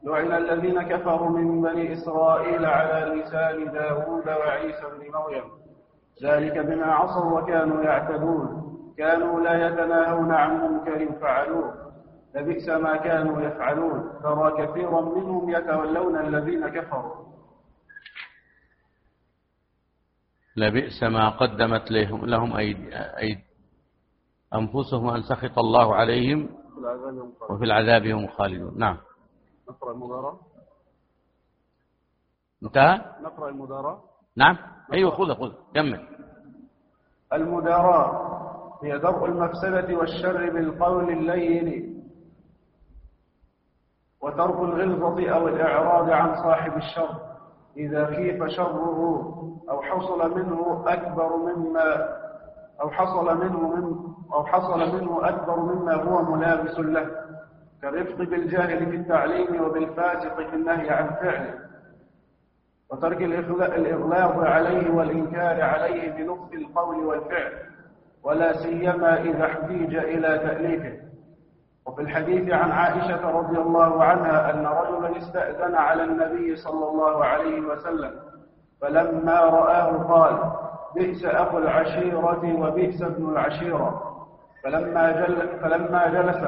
لعن الذين كفروا من بني إسرائيل على لسان داود وعيسى بن مريم. ذلك بما عصوا وكانوا يعتدون. كانوا لا يتناهون عن منكر فعلوه. لبئس ما كانوا يفعلون. ترى كثيرا منهم يتولون الذين كفروا. لبئس ما قدمت لهم, لهم أيد, أيد أنفسهم أن سخط الله عليهم وفي العذاب هم خالدون. نعم. نقرأ المدارة انتهى؟ نقرأ المدارة نعم. أيوة خذ خذ كمل. المداراة هي درء المفسدة والشر بالقول اللين وترك الغلظة أو الإعراض عن صاحب الشر. إذا خيف شره أو حصل منه أكبر مما أو حصل منه من أو حصل منه أكبر مما هو ملابس له كالرفق بالجاهل في التعليم وبالفاسق في النهي عن فعله. وترك الإغلاظ عليه والإنكار عليه بلطف القول والفعل ولا سيما إذا احتيج إلى تأليفه. وفي الحديث عن عائشة رضي الله عنها أن رجلا استأذن على النبي صلى الله عليه وسلم فلما رآه قال بئس أخو العشيرة وبئس ابن العشيرة. فلما, جل فلما جلس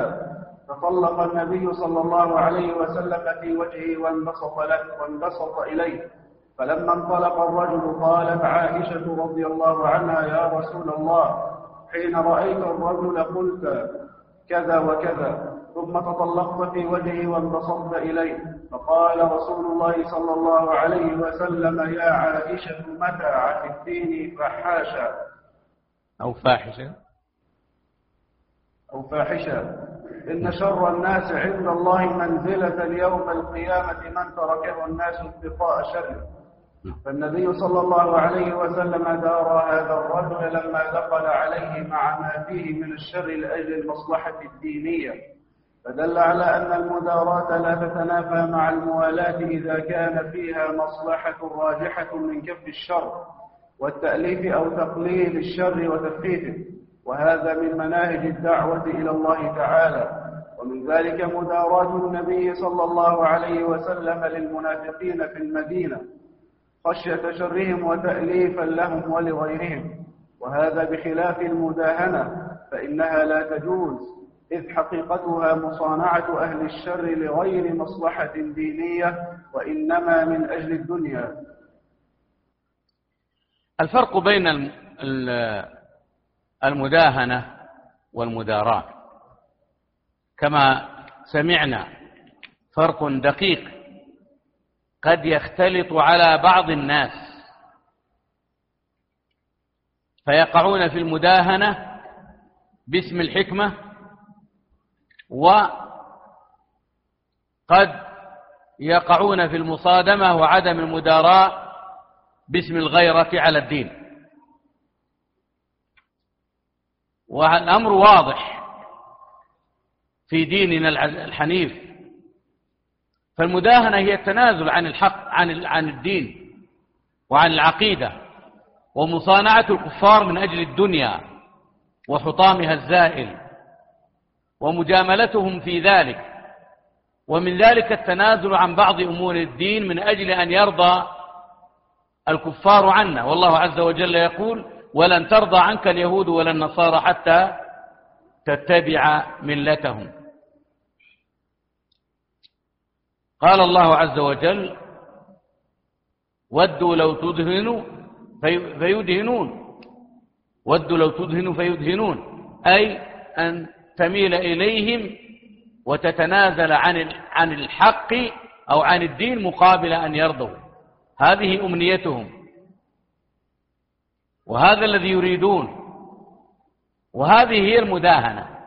فطلق النبي صلى الله عليه وسلم في وجهه وانبسط له وانبسط إليه. فلما انطلق الرجل قالت عائشة رضي الله عنها يا رسول الله حين رأيت الرجل قلت كذا وكذا. ثم تطلقت في وجهه وانبسطت إليه. فقال رسول الله صلى الله عليه وسلم يا عائشة متى عفتيني فحاشا؟ أو فاحشة أو فاحشة إن شر الناس عند الله منزلة يوم القيامة من تركه الناس اتقاء شره. فالنبي صلى الله عليه وسلم دار هذا الرجل لما دخل عليه مع ما فيه من الشر لأجل المصلحة الدينية. فدل على أن المداراة لا تتنافى مع الموالاة إذا كان فيها مصلحة راجحة من كف الشر والتأليف أو تقليل الشر وتفكيته وهذا من مناهج الدعوة إلى الله تعالى. ومن ذلك مداراة النبي صلى الله عليه وسلم للمنافقين في المدينة خشية شرهم وتأليفا لهم ولغيرهم. وهذا بخلاف المداهنة فإنها لا تجوز. إذ حقيقتها مصانعة أهل الشر لغير مصلحة دينية وإنما من أجل الدنيا. الفرق بين المداهنة والمداراة كما سمعنا فرق دقيق قد يختلط على بعض الناس. فيقعون في المداهنة باسم الحكمة وقد يقعون في المصادمة وعدم المداراة باسم الغيرة على الدين. والأمر واضح في ديننا الحنيف. فالمداهنة هي التنازل عن الحق عن عن الدين وعن العقيدة ومصانعة الكفار من أجل الدنيا وحطامها الزائل. ومجاملتهم في ذلك. ومن ذلك التنازل عن بعض أمور الدين من أجل أن يرضى الكفار عنا. والله عز وجل يقول ولن ترضى عنك اليهود ولا النصارى حتى تتبع ملتهم. قال الله عز وجل ودوا لو تدهنوا في فيدهنون. ودوا لو تدهنوا فيدهنون. أي أن تميل إليهم وتتنازل عن عن الحق أو عن الدين مقابل أن يرضوا. هذه أمنيتهم. وهذا الذي يريدون. وهذه هي المداهنة.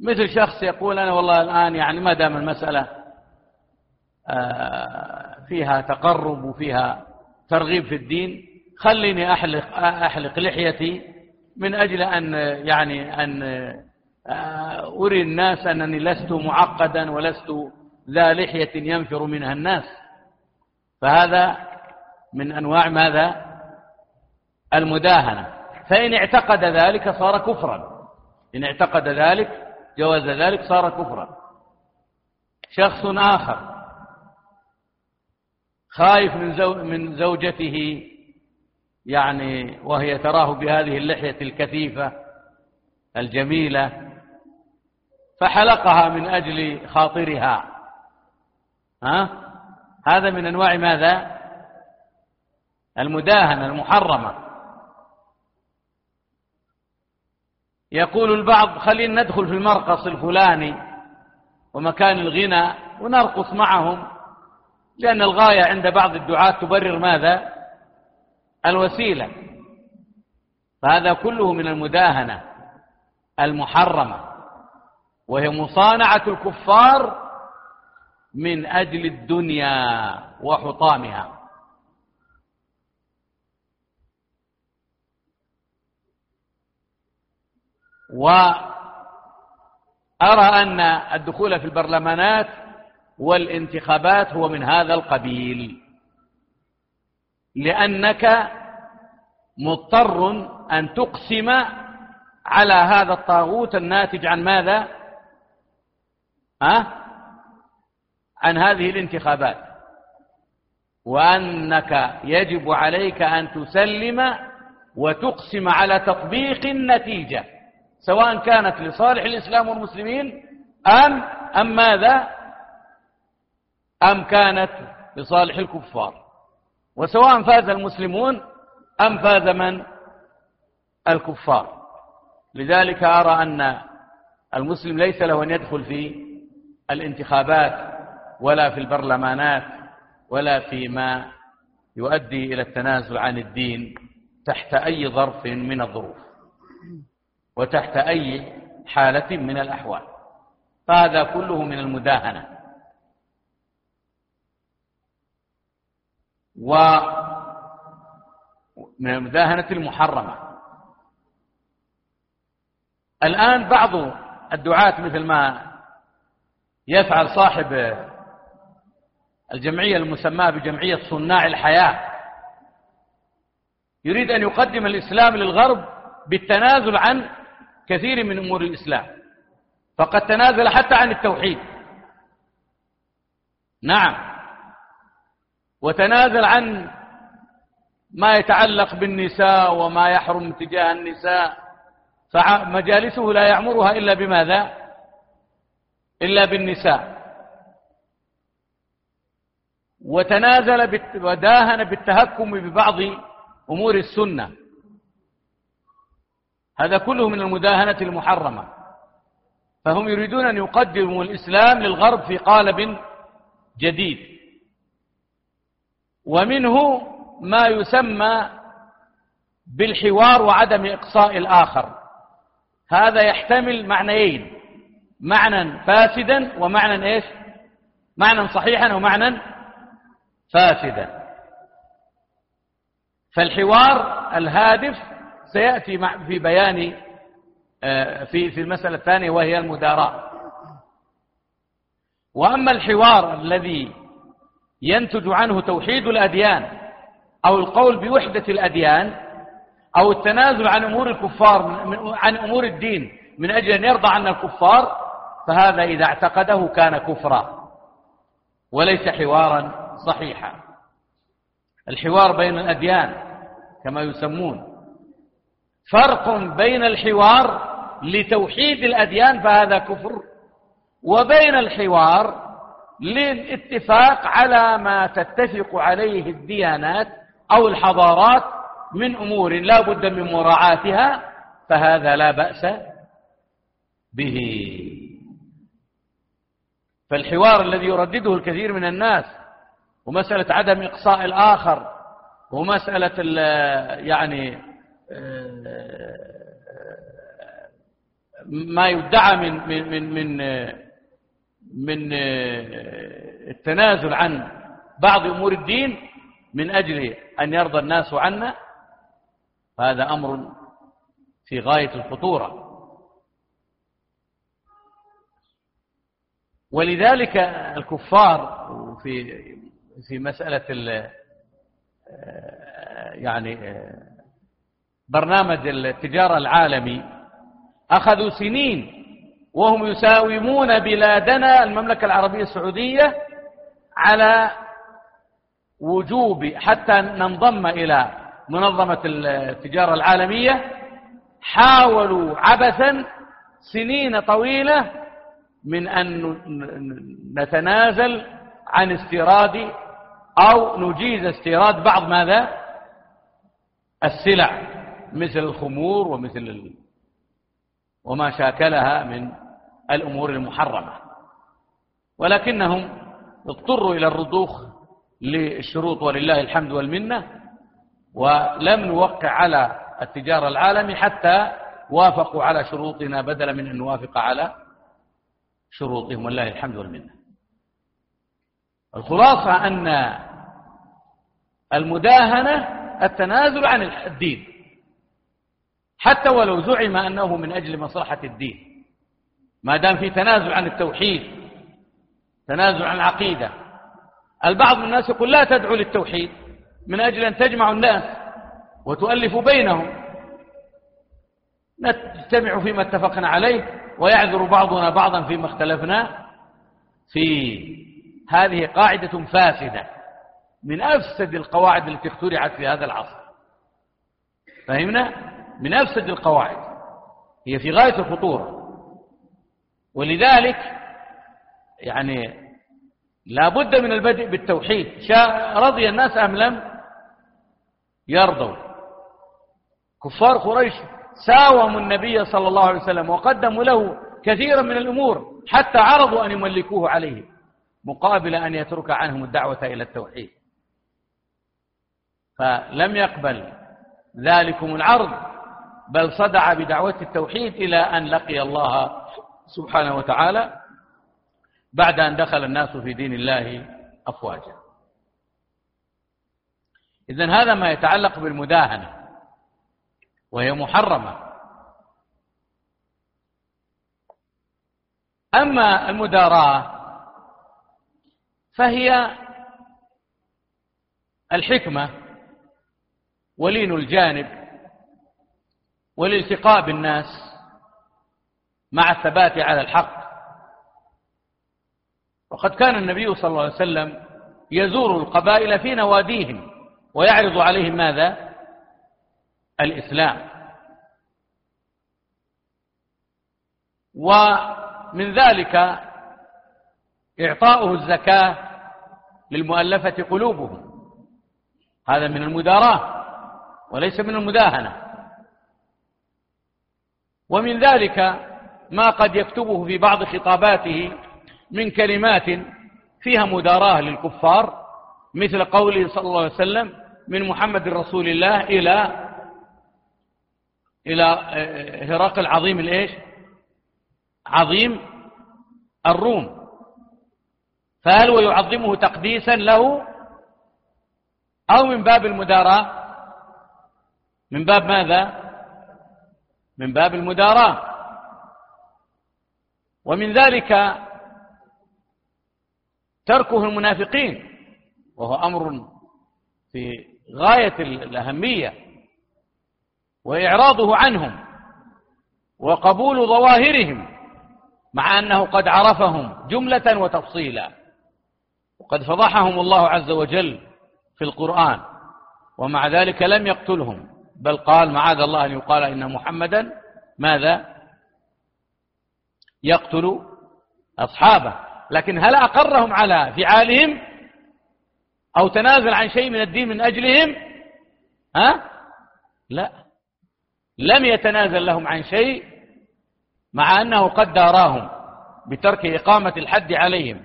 مثل شخص يقول أنا والله الآن يعني ما دام المسألة آه، فيها تقرب وفيها ترغيب في الدين خليني أحلق, أحلق لحيتي من أجل أن يعني أن آه، أري الناس أنني لست معقدا ولست ذا لحية ينفر منها الناس. فهذا من أنواع ماذا؟ المداهنة. فإن اعتقد ذلك صار كفرا. إن اعتقد ذلك جواز ذلك صار كفرا. شخص آخر خايف من زو من زوجته يعني وهي تراه بهذه اللحية الكثيفة الجميلة فحلقها من أجل خاطرها. ها؟ هذا من أنواع ماذا؟ المداهنة المحرمة. يقول البعض خلينا ندخل في المرقص الفلاني ومكان الغنى ونرقص معهم لأن الغاية عند بعض الدعاة تبرر ماذا؟ الوسيلة. فهذا كله من المداهنة المحرمة. وهي مصانعة الكفار من أجل الدنيا وحطامها. وأرى أن الدخول في البرلمانات والانتخابات هو من هذا القبيل. لأنك مضطر أن تقسم على هذا الطاغوت الناتج عن ماذا؟ أه؟ عن هذه الانتخابات. وأنك يجب عليك أن تسلم وتقسم على تطبيق النتيجة سواء كانت لصالح الإسلام والمسلمين أم أم ماذا؟ أم كانت لصالح الكفار. وسواء فاز المسلمون أم فاز من؟ الكفار. لذلك أرى أن المسلم ليس له أن يدخل في الانتخابات ولا في البرلمانات ولا فيما يؤدي إلى التنازل عن الدين تحت أي ظرف من الظروف وتحت أي حالة من الأحوال. فهذا كله من المداهنة. ومن المداهنة المحرمة. الآن بعض الدعاة مثل ما يفعل صاحب الجمعية المسماة بجمعية صناع الحياة يريد أن يقدم الإسلام للغرب بالتنازل عن كثير من أمور الإسلام فقد تنازل حتى عن التوحيد. نعم. وتنازل عن ما يتعلق بالنساء وما يحرم تجاه النساء فمجالسه لا يعمرها إلا بماذا؟ إلا بالنساء. وتنازل وداهن بالتهكم ببعض أمور السنة. هذا كله من المداهنة المحرمة. فهم يريدون أن يقدموا الإسلام للغرب في قالب جديد. ومنه ما يسمى بالحوار وعدم إقصاء الآخر. هذا يحتمل معنيين معنى فاسدا ومعنى إيش؟ معنى صحيحا ومعنى فاسدا. فالحوار الهادف سيأتي في بيان آه، في في المسألة الثانية وهي المداراة. وأما الحوار الذي ينتج عنه توحيد الأديان أو القول بوحدة الأديان أو التنازل عن أمور الكفار عن أمور الدين من أجل أن يرضى عنا الكفار فهذا إذا اعتقده كان كفرا وليس حوارا صحيحا. الحوار بين الأديان كما يسمون. فرق بين الحوار لتوحيد الأديان فهذا كفر وبين الحوار للاتفاق على ما تتفق عليه الديانات أو الحضارات من أمور لا بد من مراعاتها فهذا لا بأس به. فالحوار الذي يردده الكثير من الناس ومسألة عدم إقصاء الآخر ومسألة يعني ما يدعى من من من من من التنازل عن بعض أمور الدين من أجل أن يرضى الناس عنا هذا أمر في غاية الخطورة. ولذلك الكفار في في مسألة يعني برنامج التجارة العالمي أخذوا سنين وهم يساومون بلادنا المملكة العربية السعودية على وجوب حتى ننضم إلى منظمة التجارة العالمية حاولوا عبثا سنين طويلة من أن نتنازل عن استيراد أو نجيز استيراد بعض ماذا السلع مثل الخمور ومثل. وما شاكلها من الأمور المحرمة. ولكنهم اضطروا إلى الرضوخ للشروط ولله الحمد والمنة ولم نوقع على التجارة العالمي حتى وافقوا على شروطنا بدلا من أن نوافق على شروطهم والله الحمد والمنة. الخلاصة أن المداهنة التنازل عن الدين حتى ولو زعم أنه من أجل مصلحة الدين. ما دام في تنازل عن التوحيد تنازل عن العقيدة. البعض من الناس يقول لا تدعو للتوحيد من أجل أن تجمع الناس وتؤلف بينهم. نجتمع فيما اتفقنا عليه ويعذر بعضنا بعضا فيما اختلفنا فيه هذه قاعدة فاسدة من أفسد القواعد التي اخترعت في هذا العصر. فهمنا؟ من أفسد القواعد. هي في غاية الخطورة. ولذلك يعني لا بد من البدء بالتوحيد. رضي الناس أم لم يرضوا. كفار قريش ساوموا النبي صلى الله عليه وسلم وقدموا له كثيرا من الأمور حتى عرضوا أن يملكوه عليه مقابل أن يترك عنهم الدعوة إلى التوحيد. فلم يقبل ذلكم العرض. بل صدع بدعوة التوحيد إلى أن لقي الله سبحانه وتعالى بعد أن دخل الناس في دين الله أفواجا. إذن هذا ما يتعلق بالمداهنة وهي محرمة. أما المداراة فهي الحكمة ولين الجانب والالتقاء بالناس مع الثبات على الحق. وقد كان النبي صلى الله عليه وسلم يزور القبائل في نواديهم ويعرض عليهم ماذا؟ الإسلام. ومن ذلك إعطاؤه الزكاة للمؤلفة قلوبهم. هذا من المداراة وليس من المداهنة. ومن ذلك ما قد يكتبه في بعض خطاباته من كلمات فيها مداراة للكفار مثل قوله صلى الله عليه وسلم من محمد رسول الله إلى إلى هرقل عظيم الإيش؟ عظيم الروم. فهل هو يعظمه تقديسا له؟ أو من باب المداراة؟ من باب ماذا؟ من باب المداراة. ومن ذلك تركه المنافقين وهو أمر في غاية الأهمية وإعراضه عنهم وقبول ظواهرهم مع أنه قد عرفهم جملة وتفصيلا وقد فضحهم الله عز وجل في القرآن ومع ذلك لم يقتلهم. بل قال معاذ الله أن يقال إن محمدا ماذا؟ يقتل أصحابه. لكن هل أقرهم على فعالهم؟ أو تنازل عن شيء من الدين من أجلهم؟ ها؟ لا. لم يتنازل لهم عن شيء مع أنه قد داراهم بترك إقامة الحد عليهم.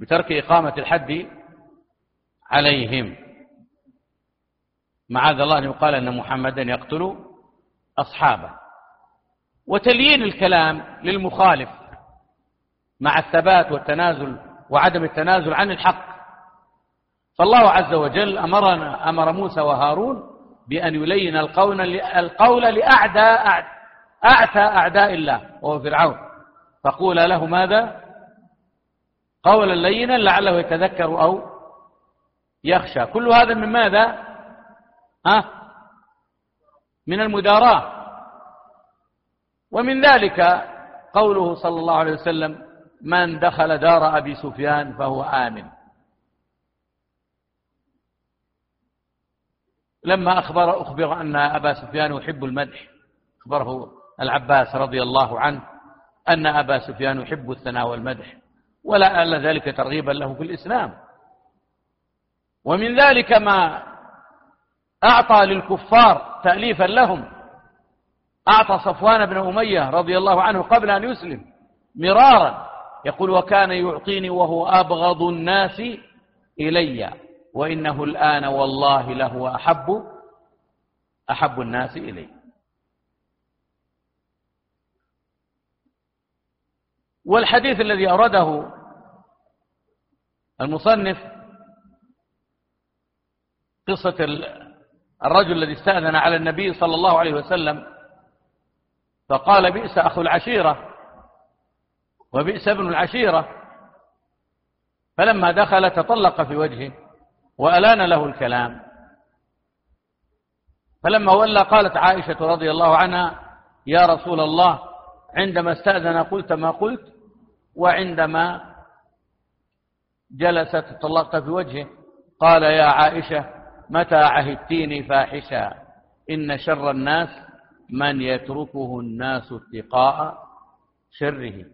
بترك إقامة الحد عليهم. معاذ الله أن يقال أن محمدا يقتل أصحابه. وتليين الكلام للمخالف مع الثبات والتنازل وعدم التنازل عن الحق. فالله عز وجل أمرنا أمر موسى وهارون بأن يلين القول القول لأعداء أعتى أعداء الله وهو فرعون. فقول له ماذا؟ قولا لينا لعله يتذكر أو يخشى. كل هذا من ماذا؟ ها؟ من المداراة. ومن ذلك قوله صلى الله عليه وسلم من دخل دار أبي سفيان فهو آمن. لما أخبر أخبر أن أبا سفيان يحب المدح أخبره العباس رضي الله عنه أن أبا سفيان يحب الثناء والمدح ولا ألا ذلك ترغيبا له في الإسلام. ومن ذلك ما أعطى للكفار تأليفا لهم. أعطى صفوان بن أمية رضي الله عنه قبل أن يسلم مرارا يقول وكان يعطيني وهو أبغض الناس إلي وإنه الآن والله له أحب أحب الناس إلي. والحديث الذي أورده المصنف قصة الرجل الذي استأذن على النبي صلى الله عليه وسلم فقال بئس أخو العشيرة وبئس ابن العشيرة. فلما دخل تطلق في وجهه وألان له الكلام. فلما ولى قالت عائشة رضي الله عنها يا رسول الله عندما استأذن قلت ما قلت وعندما جلست طلقت في وجهه قال يا عائشة متى عهدتيني فاحشا إن شر الناس من يتركه الناس اتقاء شره.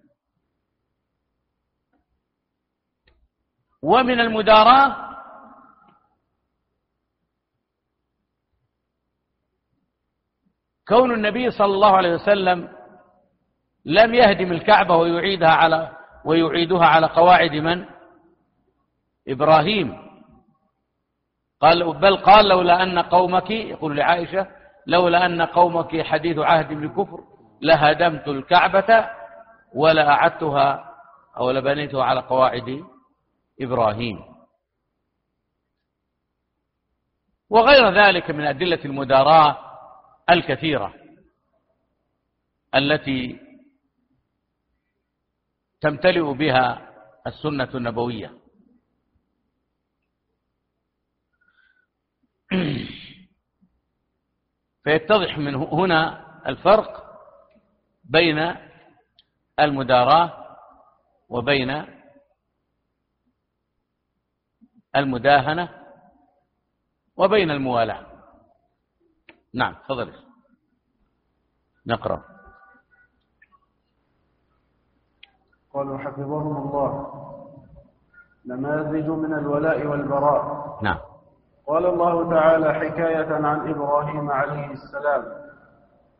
ومن المداراة كون النبي صلى الله عليه وسلم لم يهدم الكعبة ويعيدها على ويعيدها على قواعد من؟ إبراهيم. قال بل قال لولا أن قومك يقول لعائشة لولا أن قومك حديث عهد بكفر لهدمت الكعبة ولا أعدتها أو لبنيتها على قواعد إبراهيم. وغير ذلك من أدلة المداراة الكثيرة التي تمتلئ بها السنة النبوية. فيتضح من هنا الفرق بين المداراة وبين المداهنة وبين الموالاة. نعم تفضل. نقرأ. قالوا حفظهم الله. نماذج من الولاء والبراء. نعم. قال الله تعالى حكاية عن إبراهيم عليه السلام.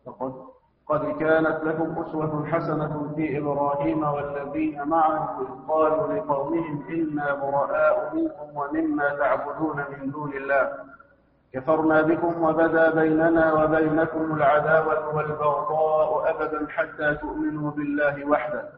فقد قد كانت لكم أسوة حسنة في إبراهيم والذين معه إذ قالوا لقومهم إنا براء منكم ومما تعبدون من دون الله. كفرنا بكم وبدا بيننا وبينكم العداوة والبغضاء أبدا حتى تؤمنوا بالله وحده.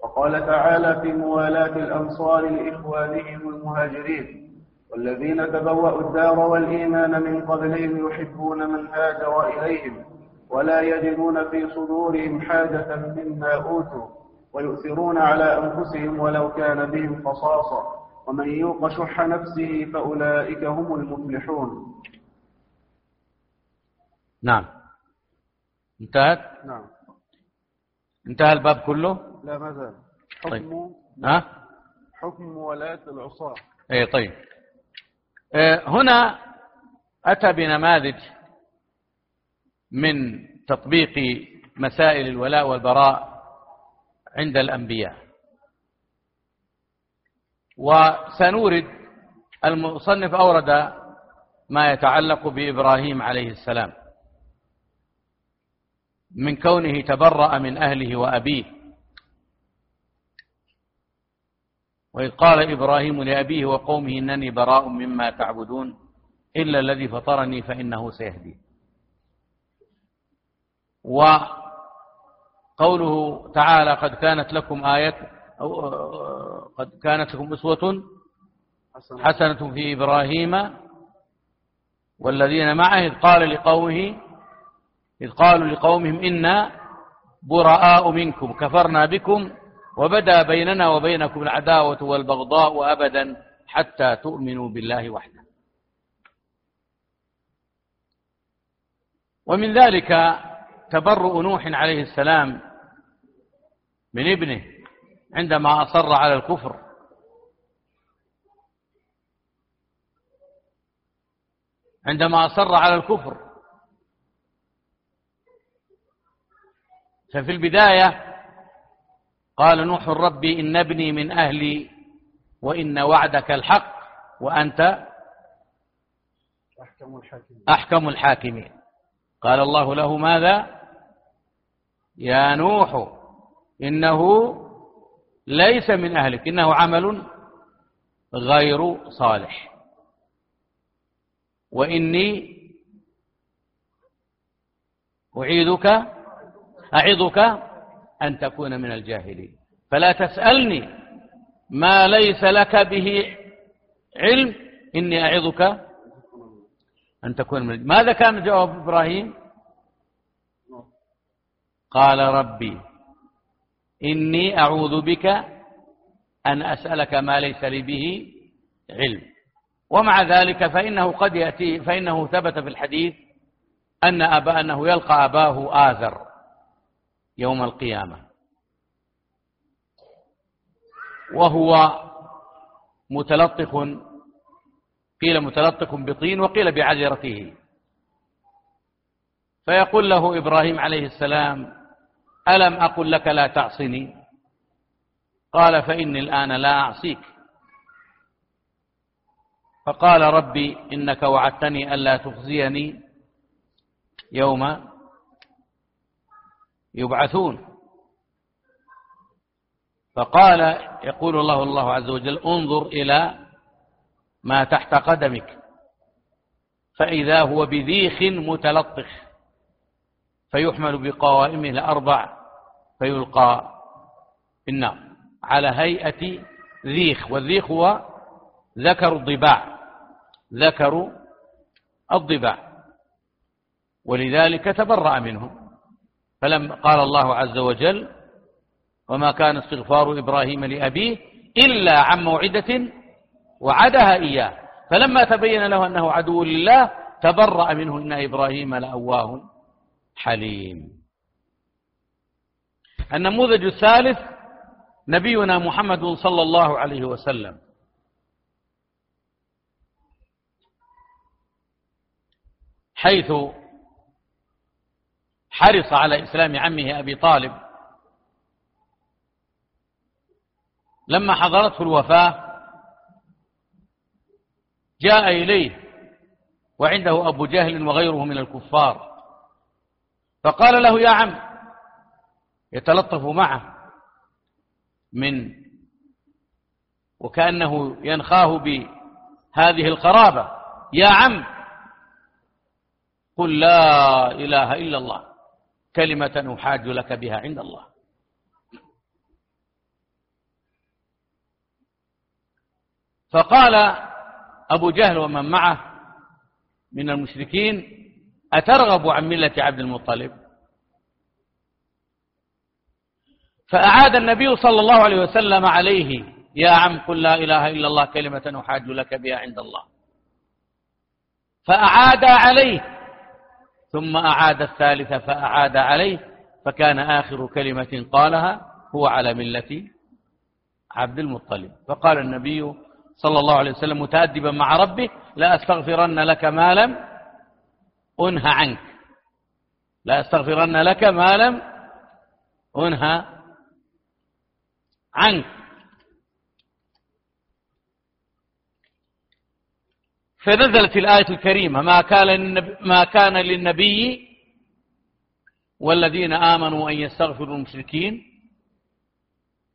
وقال تعالى في موالاة الأنصار لإخوانهم المهاجرين والذين تبوأوا الدار والإيمان من قبلهم يحبون من هاجر إليهم ولا يجدون في صدورهم حاجة مما أوتوا ويؤثرون على أنفسهم ولو كان بهم خصاصة ومن يوق شح نفسه فأولئك هم المفلحون. نعم. انتهت؟ نعم. انتهى الباب كله؟ لا ما زال. حكم طيب. ها؟ حكم ولاة العصاة. اي طيب. هنا أتى بنماذج من تطبيق مسائل الولاء والبراء عند الأنبياء. وسنورد المصنف أورد ما يتعلق بإبراهيم عليه السلام من كونه تبرأ من أهله وأبيه. وإذ قال إبراهيم لأبيه وقومه إنني براء مما تعبدون إلا الذي فطرني فإنه سيهدين وقوله تعالى قد كانت لكم آية أو قد كانت لكم أسوة حسنة في إبراهيم والذين معه إذ قال لقومه إذ قالوا لقومهم إنا براء منكم كفرنا بكم وبدا بيننا وبينكم العداوة والبغضاء أبدا حتى تؤمنوا بالله وحده. ومن ذلك تبرؤ نوح عليه السلام من ابنه عندما أصر على الكفر. عندما أصر على الكفر. ففي البداية قال نوح ربي إن ابني من أهلي وإن وعدك الحق وأنت أحكم الحاكمين. أحكم الحاكمين. قال الله له ماذا؟ يا نوح إنه ليس من أهلك إنه عمل غير صالح. وإني أعيدك أعظك أن تكون من الجاهلين. فلا تسألني ما ليس لك به علم إني أعظك أن تكون من ماذا كان جواب إبراهيم؟ قال ربي إني أعوذ بك أن أسألك ما ليس لي به علم. ومع ذلك فإنه قد يأتي فإنه ثبت في الحديث أن أبا أنه يلقى أباه آذر. يوم القيامة. وهو متلطخ قيل متلطخ بطين وقيل بعذرته. فيقول له إبراهيم عليه السلام ألم أقل لك لا تعصني؟ قال فإني الآن لا أعصيك. فقال ربي إنك وعدتني ألا تخزيني يوم يبعثون. فقال يقول الله الله عز وجل انظر إلى ما تحت قدمك فإذا هو بذيخ متلطخ فيحمل بقوائمه الأربع فيلقى في النار. على هيئة ذيخ والذيخ هو ذكر الضباع ذكر الضباع ولذلك تبرأ منه. فلم قال الله عز وجل وما كان استغفار إبراهيم لأبيه إلا عن موعدة وعدها إياه. فلما تبين له أنه عدو لله تبرأ منه إن إبراهيم لأواه حليم. النموذج الثالث نبينا محمد صلى الله عليه وسلم. حيث حرص على إسلام عمه أبي طالب. لما حضرته الوفاة جاء إليه وعنده أبو جهل وغيره من الكفار فقال له يا عم يتلطف معه من وكأنه ينخاه بهذه القرابة يا عم قل لا إله إلا الله. كلمة أحاج لك بها عند الله. فقال أبو جهل ومن معه من المشركين أترغب عن ملة عبد المطلب؟ فأعاد النبي صلى الله عليه وسلم عليه يا عم قل لا إله إلا الله كلمة أحاج لك بها عند الله. فأعاد عليه. ثم أعاد الثالثة فأعاد عليه فكان آخر كلمة قالها هو على ملة عبد المطلب. فقال النبي صلى الله عليه وسلم متأدبا مع ربه لا أستغفرن لك ما لم أنهى عنك. لا أستغفرن لك ما لم أنهى عنك. فنزلت الآية الكريمة ما كان ما كان للنبي والذين آمنوا أن يستغفروا المشركين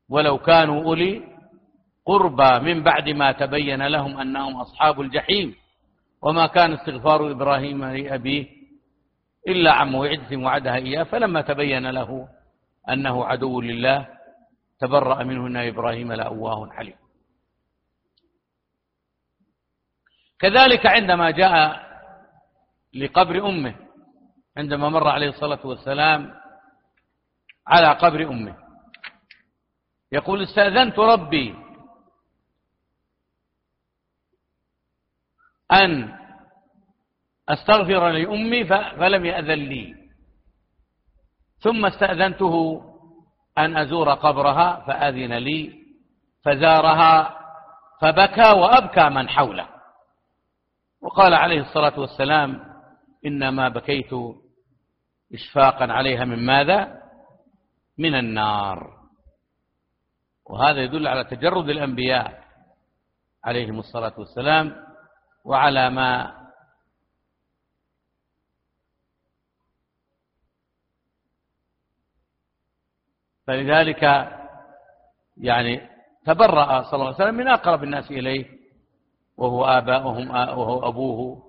ولو كانوا أولي قربى من بعد ما تبين لهم أنهم أصحاب الجحيم. وما كان استغفار إبراهيم لأبيه إلا عن موعدة وعدها إياه فلما تبين له أنه عدو لله تبرأ منه أن إبراهيم لأواه حليم. كذلك عندما جاء لقبر أمه عندما مر عليه الصلاة والسلام على قبر أمه. يقول استأذنت ربي أن أستغفر لأمي فلم يأذن لي. ثم استأذنته أن أزور قبرها فأذن لي فزارها فبكى وأبكى من حوله. وقال عليه الصلاة والسلام إنما بكيت إشفاقا عليها من ماذا؟ من النار. وهذا يدل على تجرد الأنبياء عليهم الصلاة والسلام وعلى ما فلذلك يعني تبرأ صلى الله عليه وسلم من أقرب الناس إليه. وهو آباؤهم وهو أبوه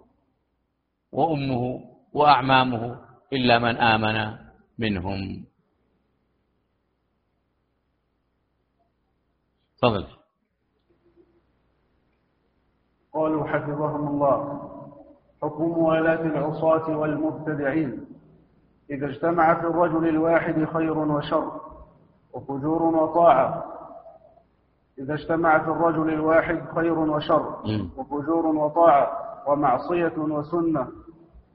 وأمه وأعمامه إلا من آمن منهم. تفضل. قالوا حفظهم الله. حكم موالاة العصاة والمبتدعين. إذا اجتمع في الرجل الواحد خير وشر وفجور وطاعة إذا اجتمع في الرجل الواحد خير وشر وفجور وطاعة ومعصية وسنة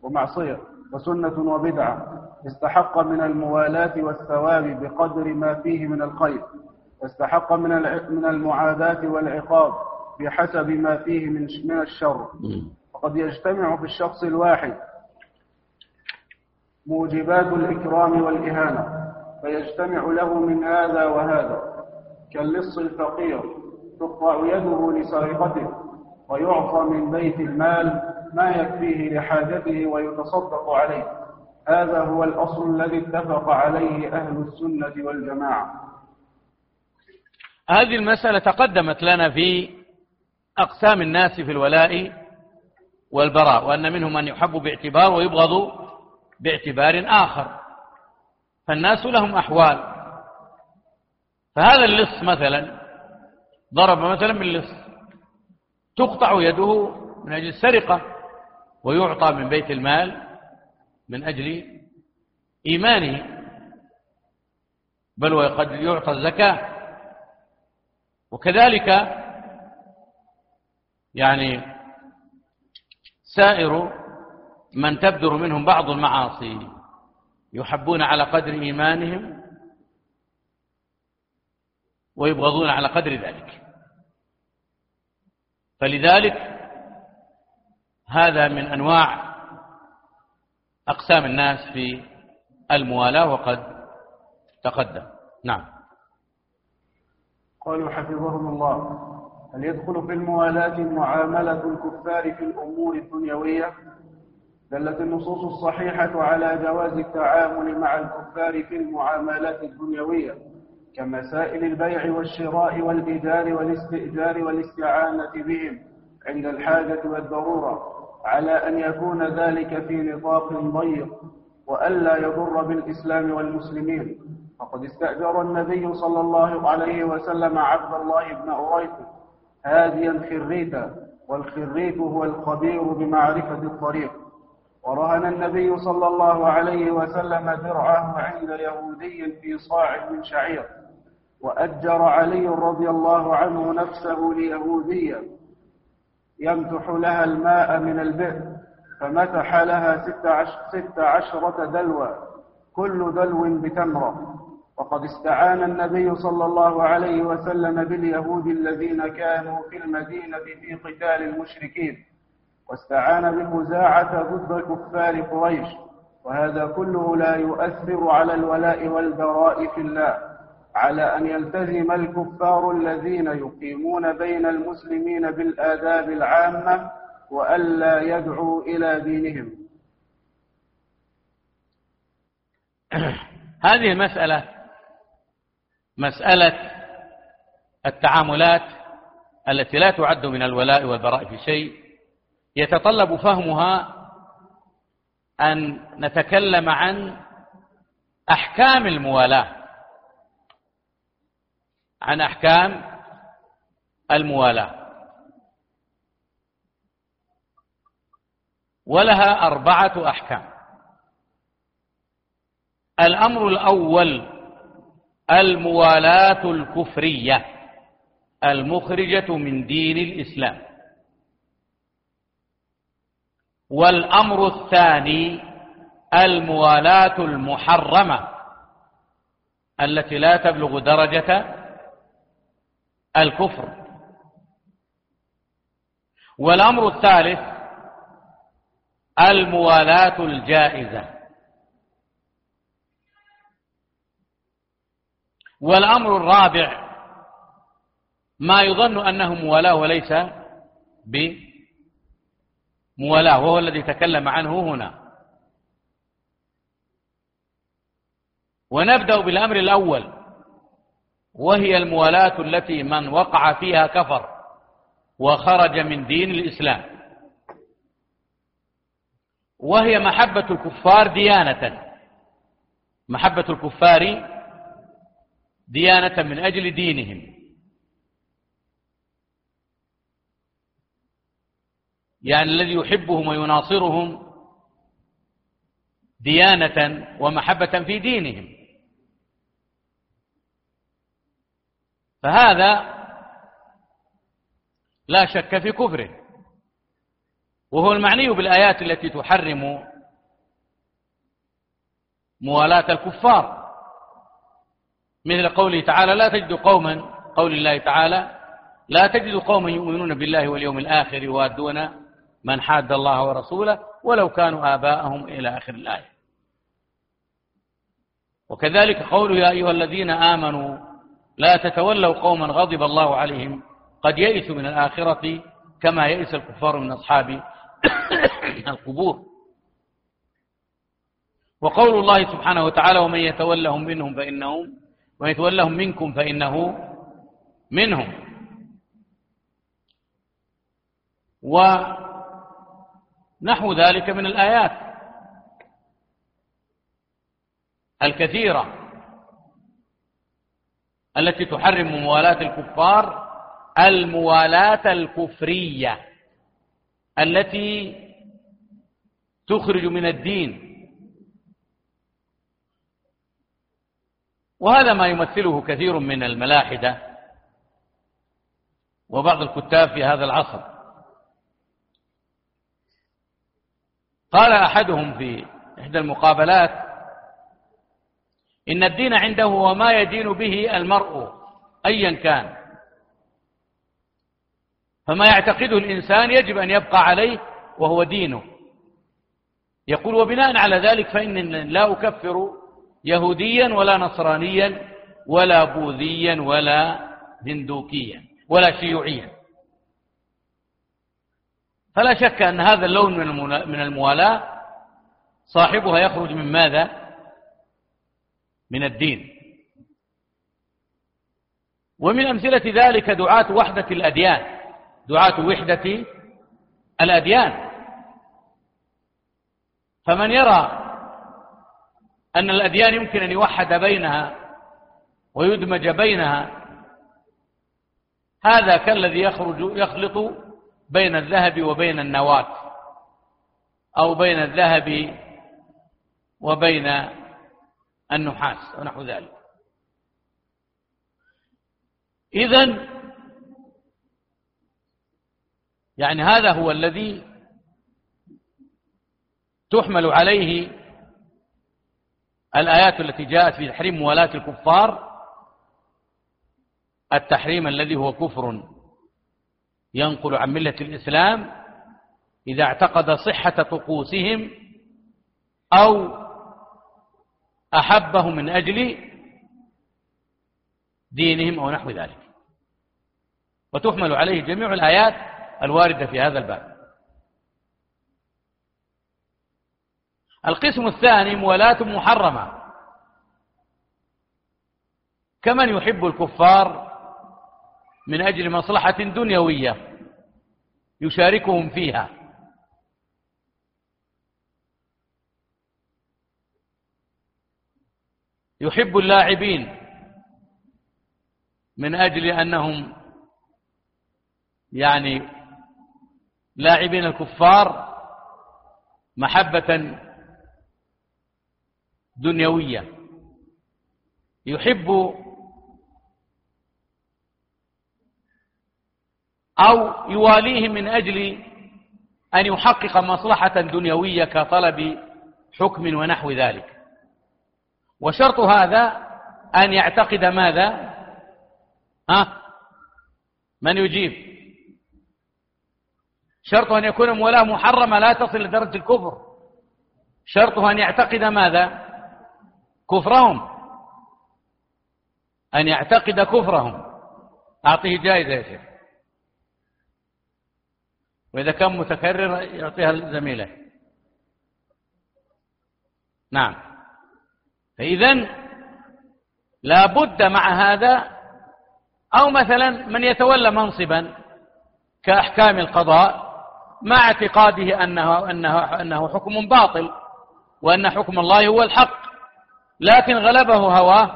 ومعصية وسنة وبدعة استحق من الموالاة والثواب بقدر ما فيه من الخير واستحق من من المعاداة والعقاب بحسب ما فيه من من الشر. وقد يجتمع في الشخص الواحد موجبات الإكرام والإهانة فيجتمع له من هذا وهذا. كاللص الفقير تقطع يده لسرقته ويعطى من بيت المال ما يكفيه لحاجته ويتصدق عليه. هذا هو الأصل الذي اتفق عليه أهل السنة والجماعة. هذه المسألة تقدمت لنا في أقسام الناس في الولاء والبراء وأن منهم من يحب باعتبار ويبغض باعتبار آخر. فالناس لهم أحوال. فهذا اللص مثلا ضرب مثلا باللص تقطع يده من أجل السرقة ويعطى من بيت المال من أجل إيمانه بل وقد يعطى الزكاة. وكذلك يعني سائر من تبدر منهم بعض المعاصي يحبون على قدر إيمانهم ويبغضون على قدر ذلك. فلذلك هذا من أنواع أقسام الناس في الموالاة وقد تقدم. نعم. قالوا حفظهم الله. هل يدخل في الموالاة معاملة الكفار في الأمور الدنيوية؟ دلت النصوص الصحيحة على جواز التعامل مع الكفار في المعاملات الدنيوية. كمسائل البيع والشراء والإيجار والاستئجار والاستعانة بهم عند الحاجة والضرورة على أن يكون ذلك في نطاق ضيق وألا يضر بالإسلام والمسلمين. فقد استأجر النبي صلى الله عليه وسلم عبد الله بن أريق هاديا خريتا والخريت هو الخبير بمعرفة الطريق. ورهن النبي صلى الله عليه وسلم درعه عند يهودي في صاع من شعير. وأجر علي رضي الله عنه نفسه ليهودية. يمتح لها الماء من البئر فمتح لها ست, عشر ست عشرة دلوى كل دلو بتمرة. وقد استعان النبي صلى الله عليه وسلم باليهود الذين كانوا في المدينة في قتال المشركين. واستعان بخزاعة ضد كفار قريش. وهذا كله لا يؤثر على الولاء والبراء في الله. على أن يلتزم الكفار الذين يقيمون بين المسلمين بالآداب العامة وألا يدعوا إلى دينهم. [clears throat] هذه المسألة مسألة التعاملات التي لا تعد من الولاء والبراء في شيء. يتطلب فهمها أن نتكلم عن أحكام الموالاة. عن أحكام الموالاة. ولها أربعة أحكام. الأمر الأول الموالاة الكفرية المخرجة من دين الإسلام. والأمر الثاني الموالاة المحرمة التي لا تبلغ درجة الكفر. والأمر الثالث الموالاة الجائزة. والأمر الرابع ما يظن أنه موالاة وليس بموالاة وهو الذي تكلم عنه هنا. ونبدأ بالأمر الأول. وهي الموالاة التي من وقع فيها كفر وخرج من دين الإسلام. وهي محبة الكفار ديانة. محبة الكفار ديانة من أجل دينهم. يعني الذي يحبهم ويناصرهم ديانة ومحبة في دينهم. فهذا لا شك في كفره. وهو المعني بالآيات التي تحرم موالاة الكفار. مثل قوله تعالى لا تجد قوما قول الله تعالى لا تجد قوما يؤمنون بالله واليوم الآخر يوادون من حاد الله ورسوله ولو كانوا آباءهم إلى آخر الآية. وكذلك قوله يا أيها الذين آمنوا لا تتولوا قوما غضب الله عليهم. قد يئسوا من الآخرة كما يئس الكفار من أصحاب [coughs] القبور. وقول الله سبحانه وتعالى ومن يتولهم منهم فإنهم ومن يتولهم منكم فإنه منهم. ونحو ذلك من الآيات الكثيرة. التي تحرم موالاة الكفار الموالاة الكفرية التي تخرج من الدين. وهذا ما يمثله كثير من الملاحدة وبعض الكتاب في هذا العصر. قال أحدهم في إحدى المقابلات إن الدين عنده هو ما يدين به المرء أيا كان. فما يعتقده الإنسان يجب أن يبقى عليه وهو دينه. يقول وبناء على ذلك فإن لا أكفر يهوديا ولا نصرانيا ولا بوذيا ولا هندوكيا ولا شيوعيا. فلا شك أن هذا اللون من الموالاة صاحبها يخرج من ماذا؟ من الدين. ومن أمثلة ذلك دعاة وحدة الأديان. دعاة وحدة الأديان. فمن يرى أن الأديان يمكن أن يوحد بينها ويدمج بينها هذا كالذي يخرج يخلط بين الذهب وبين النواة أو بين الذهب وبين النحاس ونحو ذلك. إذن يعني هذا هو الذي تحمل عليه الآيات التي جاءت في تحريم موالاة الكفار التحريم الذي هو كفر ينقل عن ملة الإسلام إذا اعتقد صحة طقوسهم أو أحبه من أجل دينهم أو نحو ذلك. وتحمل عليه جميع الآيات الواردة في هذا الباب. القسم الثاني موالاة محرمة. كمن يحب الكفار من أجل مصلحة دنيوية يشاركهم فيها. يحب اللاعبين من أجل أنهم يعني لاعبين الكفار محبة دنيوية. يحب أو يواليه من أجل أن يحقق مصلحة دنيوية كطلب حكم ونحو ذلك. وشرط هذا أن يعتقد ماذا؟ ها؟ من يجيب؟ شرط أن يكون مولاة محرمة لا تصل لدرجة الكفر. شرطه أن يعتقد ماذا؟ كفرهم. أن يعتقد كفرهم. أعطيه جائزة يا شيخ. وإذا كان متكرر يعطيها زميله نعم. فإذا لا بد مع هذا أو مثلا من يتولى منصبا كأحكام القضاء مع اعتقاده أنه, أنه, أنه حكم باطل وأن حكم الله هو الحق لكن غلبه هواه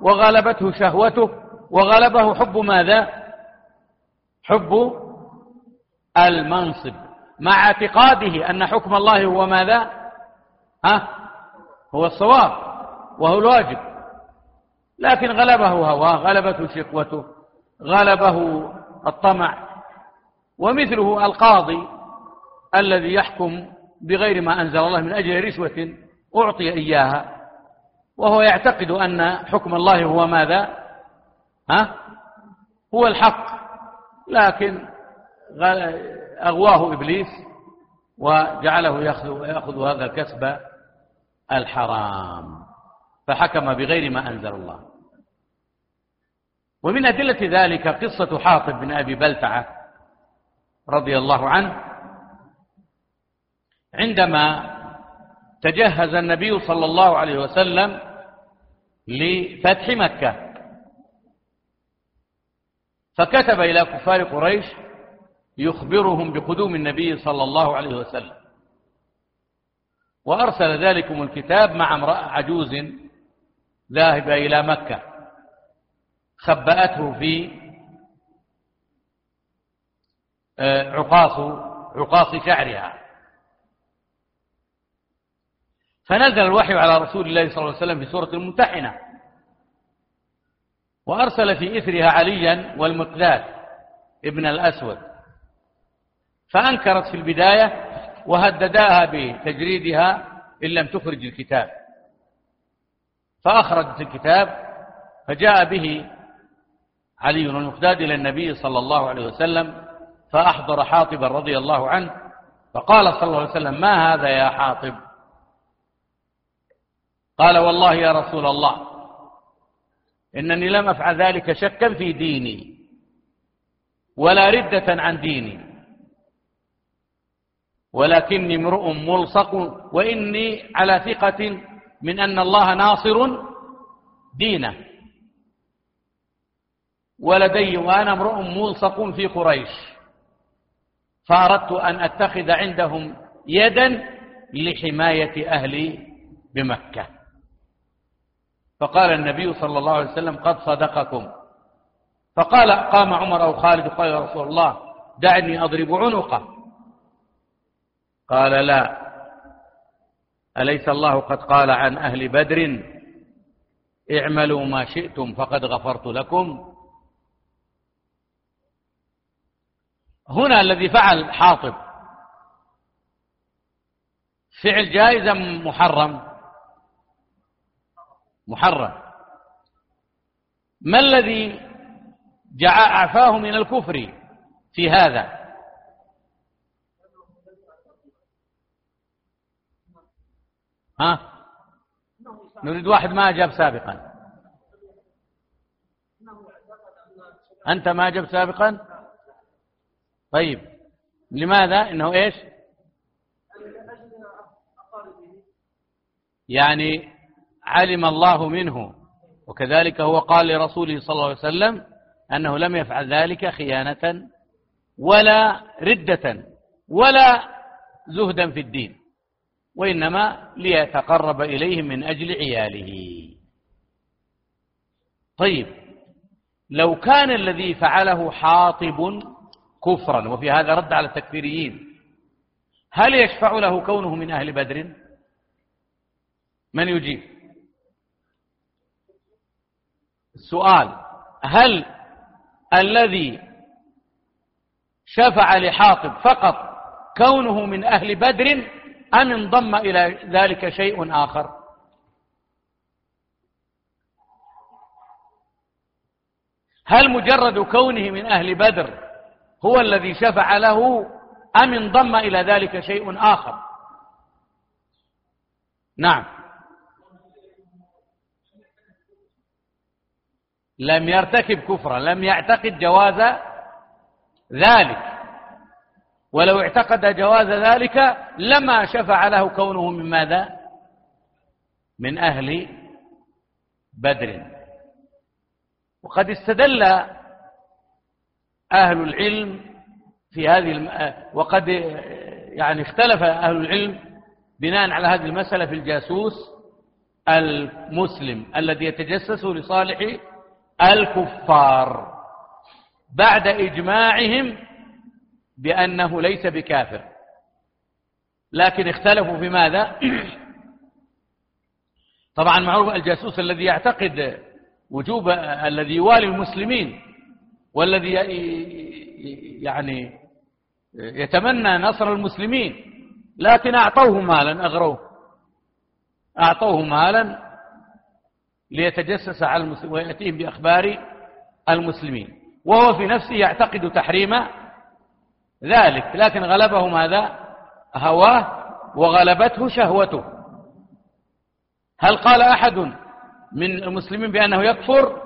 وغلبته شهوته وغلبه حب ماذا؟ حب المنصب مع اعتقاده أن حكم الله هو ماذا؟ ها؟ هو الصواب. وهو الواجب. لكن غلبه هواه غلبته شقوته غلبه الطمع. ومثله القاضي الذي يحكم بغير ما أنزل الله من أجل رشوة أعطي إياها. وهو يعتقد أن حكم الله هو ماذا؟ ها؟ هو الحق. لكن أغواه إبليس وجعله يأخذ, هذا الكسب الحرام. فحكم بغير ما أنزل الله. ومن أدلة ذلك قصة حاطب بن أبي بلتعة رضي الله عنه عندما تجهز النبي صلى الله عليه وسلم لفتح مكة فكتب إلى كفار قريش يخبرهم بقدوم النبي صلى الله عليه وسلم وأرسل ذلكم الكتاب مع امرأة عجوز ذاهبة إلى مكة. خبأته في آه، عقاص عقاص شعرها. فنزل الوحي على رسول الله صلى الله عليه وسلم في سورة الممتحنة. وأرسل في إثرها عليا والمقداد ابن الأسود. فأنكرت في البداية وهدداها بتجريدها إن لم تخرج الكتاب. فأخرجت الكتاب فجاء به علي والمقداد إلى النبي صلى الله عليه وسلم فأحضر حاطبا رضي الله عنه فقال صلى الله عليه وسلم ما هذا يا حاطب؟ قال والله يا رسول الله إنني لم أفعل ذلك شكا في ديني ولا ردة عن ديني ولكني امرؤ ملصق وإني على ثقة من أن الله ناصر دينه. ولدي وأنا امرؤ ملصق في قريش. فأردت أن أتخذ عندهم يدا لحماية أهلي بمكة. فقال النبي صلى الله عليه وسلم قد صدقكم. فقال قام عمر أو خالد قال يا رسول الله دعني أضرب عنقه. قال لا. أليس الله قد قال عن أهل بدر اعملوا ما شئتم فقد غفرت لكم؟ هنا الذي فعل حاطب. فعل جائز محرم؟ محرم. ما الذي عفاه من الكفر في هذا؟ ها؟ نريد واحد ما أجاب سابقا. أنت ما أجاب سابقا؟ طيب. لماذا؟ إنه إيش؟ يعني علم الله منه. وكذلك هو قال لرسوله صلى الله عليه وسلم أنه لم يفعل ذلك خيانة ولا ردة ولا زهدا في الدين. وإنما ليتقرب إليهم من أجل عياله. طيب لو كان الذي فعله حاطب كفرا وفي هذا رد على التكفيريين هل يشفع له كونه من أهل بدر؟ من يجيب؟ السؤال هل الذي شفع لحاطب فقط كونه من أهل بدر؟ أم انضم إلى ذلك شيء آخر؟ هل مجرد كونه من أهل بدر هو الذي شفع له أم انضم إلى ذلك شيء آخر؟ نعم. لم يرتكب كفرا لم يعتقد جواز ذلك. ولو اعتقد جواز ذلك لما شفع له كونه من ماذا؟ من أهل بدر. وقد استدل أهل العلم في هذه وقد يعني اختلف أهل العلم بناء على هذه المسألة في الجاسوس المسلم الذي يتجسس لصالح الكفار بعد إجماعهم بأنه ليس بكافر. لكن اختلفوا في ماذا؟ [clears throat] طبعا معروف الجاسوس الذي يعتقد وجوب الذي يوالي المسلمين والذي يعني يتمنى نصر المسلمين لكن أعطوه مالا أغروه. أعطوه مالا ليتجسس على المسلمين ويأتيهم بأخبار المسلمين. وهو في نفسه يعتقد تحريم ذلك لكن غلبه ماذا؟ هواه وغلبته شهوته. هل قال أحد من المسلمين بأنه يكفر؟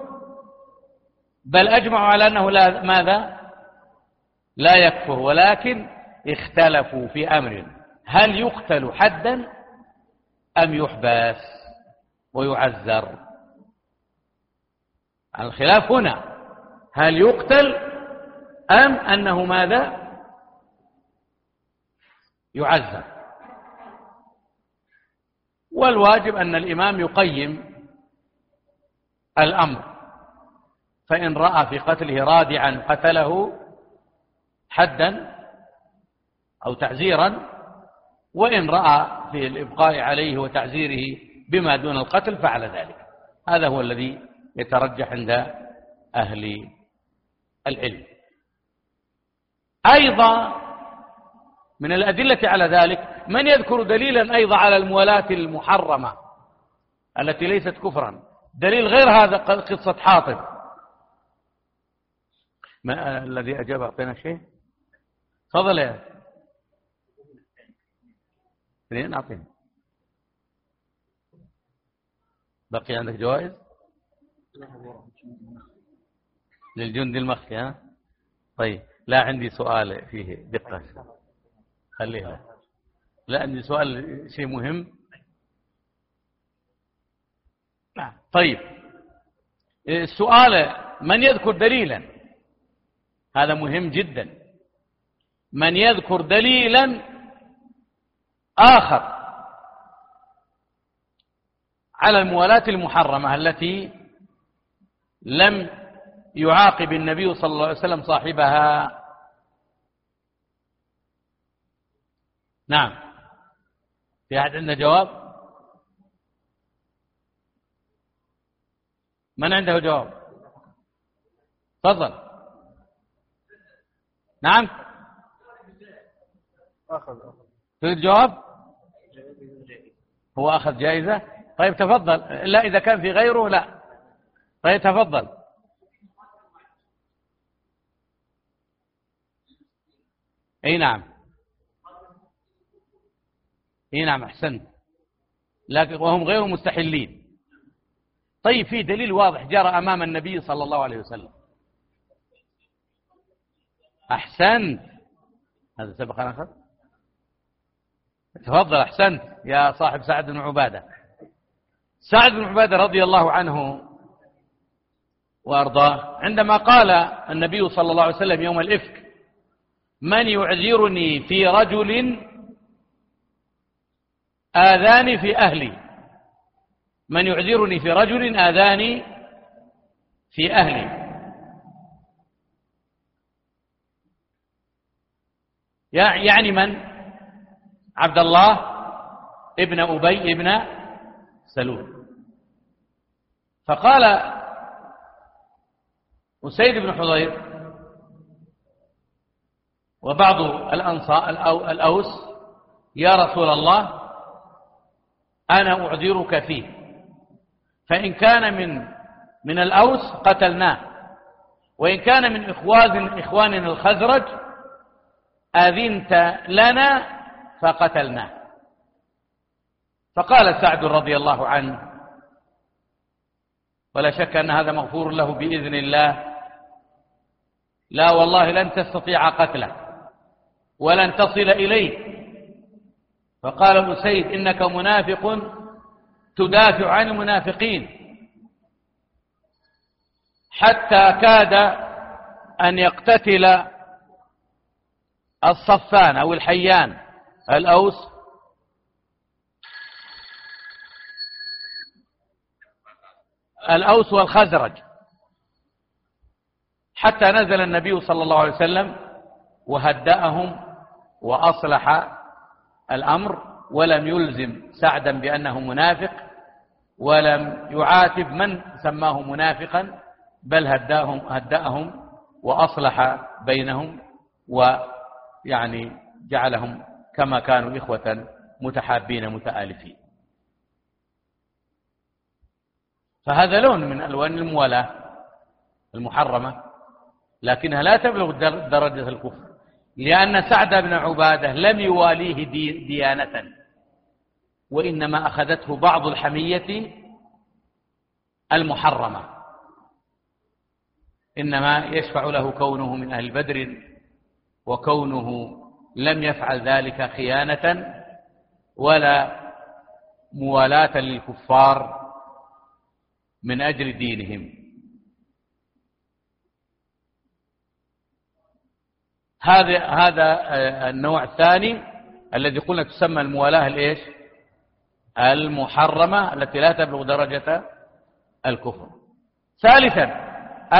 بل أجمعوا على أنه لا ماذا؟ لا يكفر ولكن اختلفوا في أمر. هل يقتل حدا أم يحبس ويعذر؟ الخلاف هنا هل يقتل أم أنه ماذا؟ يعذر. والواجب أن الإمام يقيم الأمر. فإن رأى في قتله رادعا قتله حدا أو تعزيرا وإن رأى في الإبقاء عليه وتعزيره بما دون القتل فعل ذلك. هذا هو الذي يترجح عند أهل العلم. أيضا من الأدلة على ذلك من يذكر دليلا أيضا على الموالاة المحرمة التي ليست كفرا؟ دليل غير هذا قصة حاطب. ما الذي أجاب أعطينا شيء؟ تفضل يا اثنين أعطينا. بقي عندك جوائز؟ للجند المخفي ها؟ طيب لا عندي سؤال فيه دقة. خليها. عندي سؤال شيء مهم. نعم. طيب. السؤال من يذكر دليلا؟ هذا مهم جدا. من يذكر دليلا آخر على الموالاة المحرمة التي لم يعاقب النبي صلى الله عليه وسلم صاحبها نعم. في أحد عنده جواب؟ من عنده جواب؟ تفضل. نعم. أخذ تريد جواب؟ هو أخذ جائزة؟ طيب تفضل. لا إذا كان في غيره لا. طيب تفضل. إي نعم. اي نعم أحسنت. لكن وهم غير مستحلين. طيب في دليل واضح جرى أمام النبي صلى الله عليه وسلم. أحسنت. هذا سبق أنا أخذ. تفضل أحسنت. يا صاحب سعد بن عبادة. سعد بن عبادة رضي الله عنه وأرضاه عندما قال النبي صلى الله عليه وسلم يوم الإفك من يعذرني في رجل آذاني في أهلي. من يعذرني في رجل آذاني في أهلي. يعني من؟ عبد الله ابن أبي ابن سلول. فقال أسيد بن حضير وبعض الأوس يا رسول الله أنا أعذرك فيه. فإن كان من من الأوس قتلناه. وإن كان من إخوان إخواننا الخزرج أذنت لنا فقتلناه. فقال سعد رضي الله عنه ولا شك أن هذا مغفور له بإذن الله. لا والله لن تستطيع قتله ولن تصل إليه. فقال أسيد إنك منافق تدافع عن المنافقين. حتى كاد أن يقتتل الصفان أو الحيان الأوس. الأوس والخزرج. حتى نزل النبي صلى الله عليه وسلم وهدأهم وأصلح الأمر ولم يلزم سعدا بأنه منافق ولم يعاتب من سماه منافقا بل هدأهم, هدأهم وأصلح بينهم ويعني جعلهم كما كانوا إخوة متحابين متآلفين. فهذا لون من ألوان الموالاة المحرمة لكنها لا تبلغ درجة الكفر. لأن سعد بن عبادة لم يواليه دي ديانة وإنما أخذته بعض الحمية المحرمة. إنما يشفع له كونه من أهل بدر وكونه لم يفعل ذلك خيانة ولا موالاة للكفار من أجل دينهم. هذا هذا النوع الثاني الذي قلنا تسمى الموالاة الإيش؟ المحرمة التي لا تبلغ درجة الكفر. ثالثا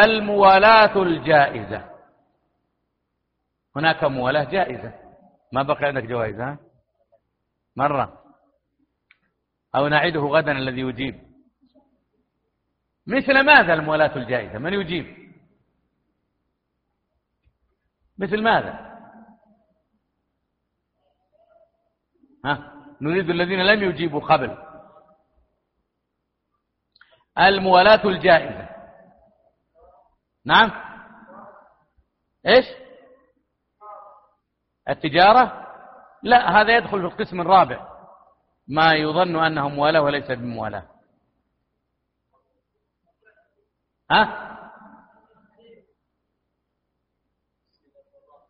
الموالاة الجائزة. هناك موالاة جائزة. ما بقي عندك جوائز ها؟ مرة. أو نعيده غدا الذي يجيب. مثل ماذا الموالاة الجائزة؟ من يجيب؟ مثل ماذا؟ ها؟ نريد الذين لم يجيبوا قبل الموالاة الجائزة. نعم. إيش؟ التجارة؟ لا هذا يدخل في القسم الرابع. ما يظن أنه موالاة وليس بموالاة. ها؟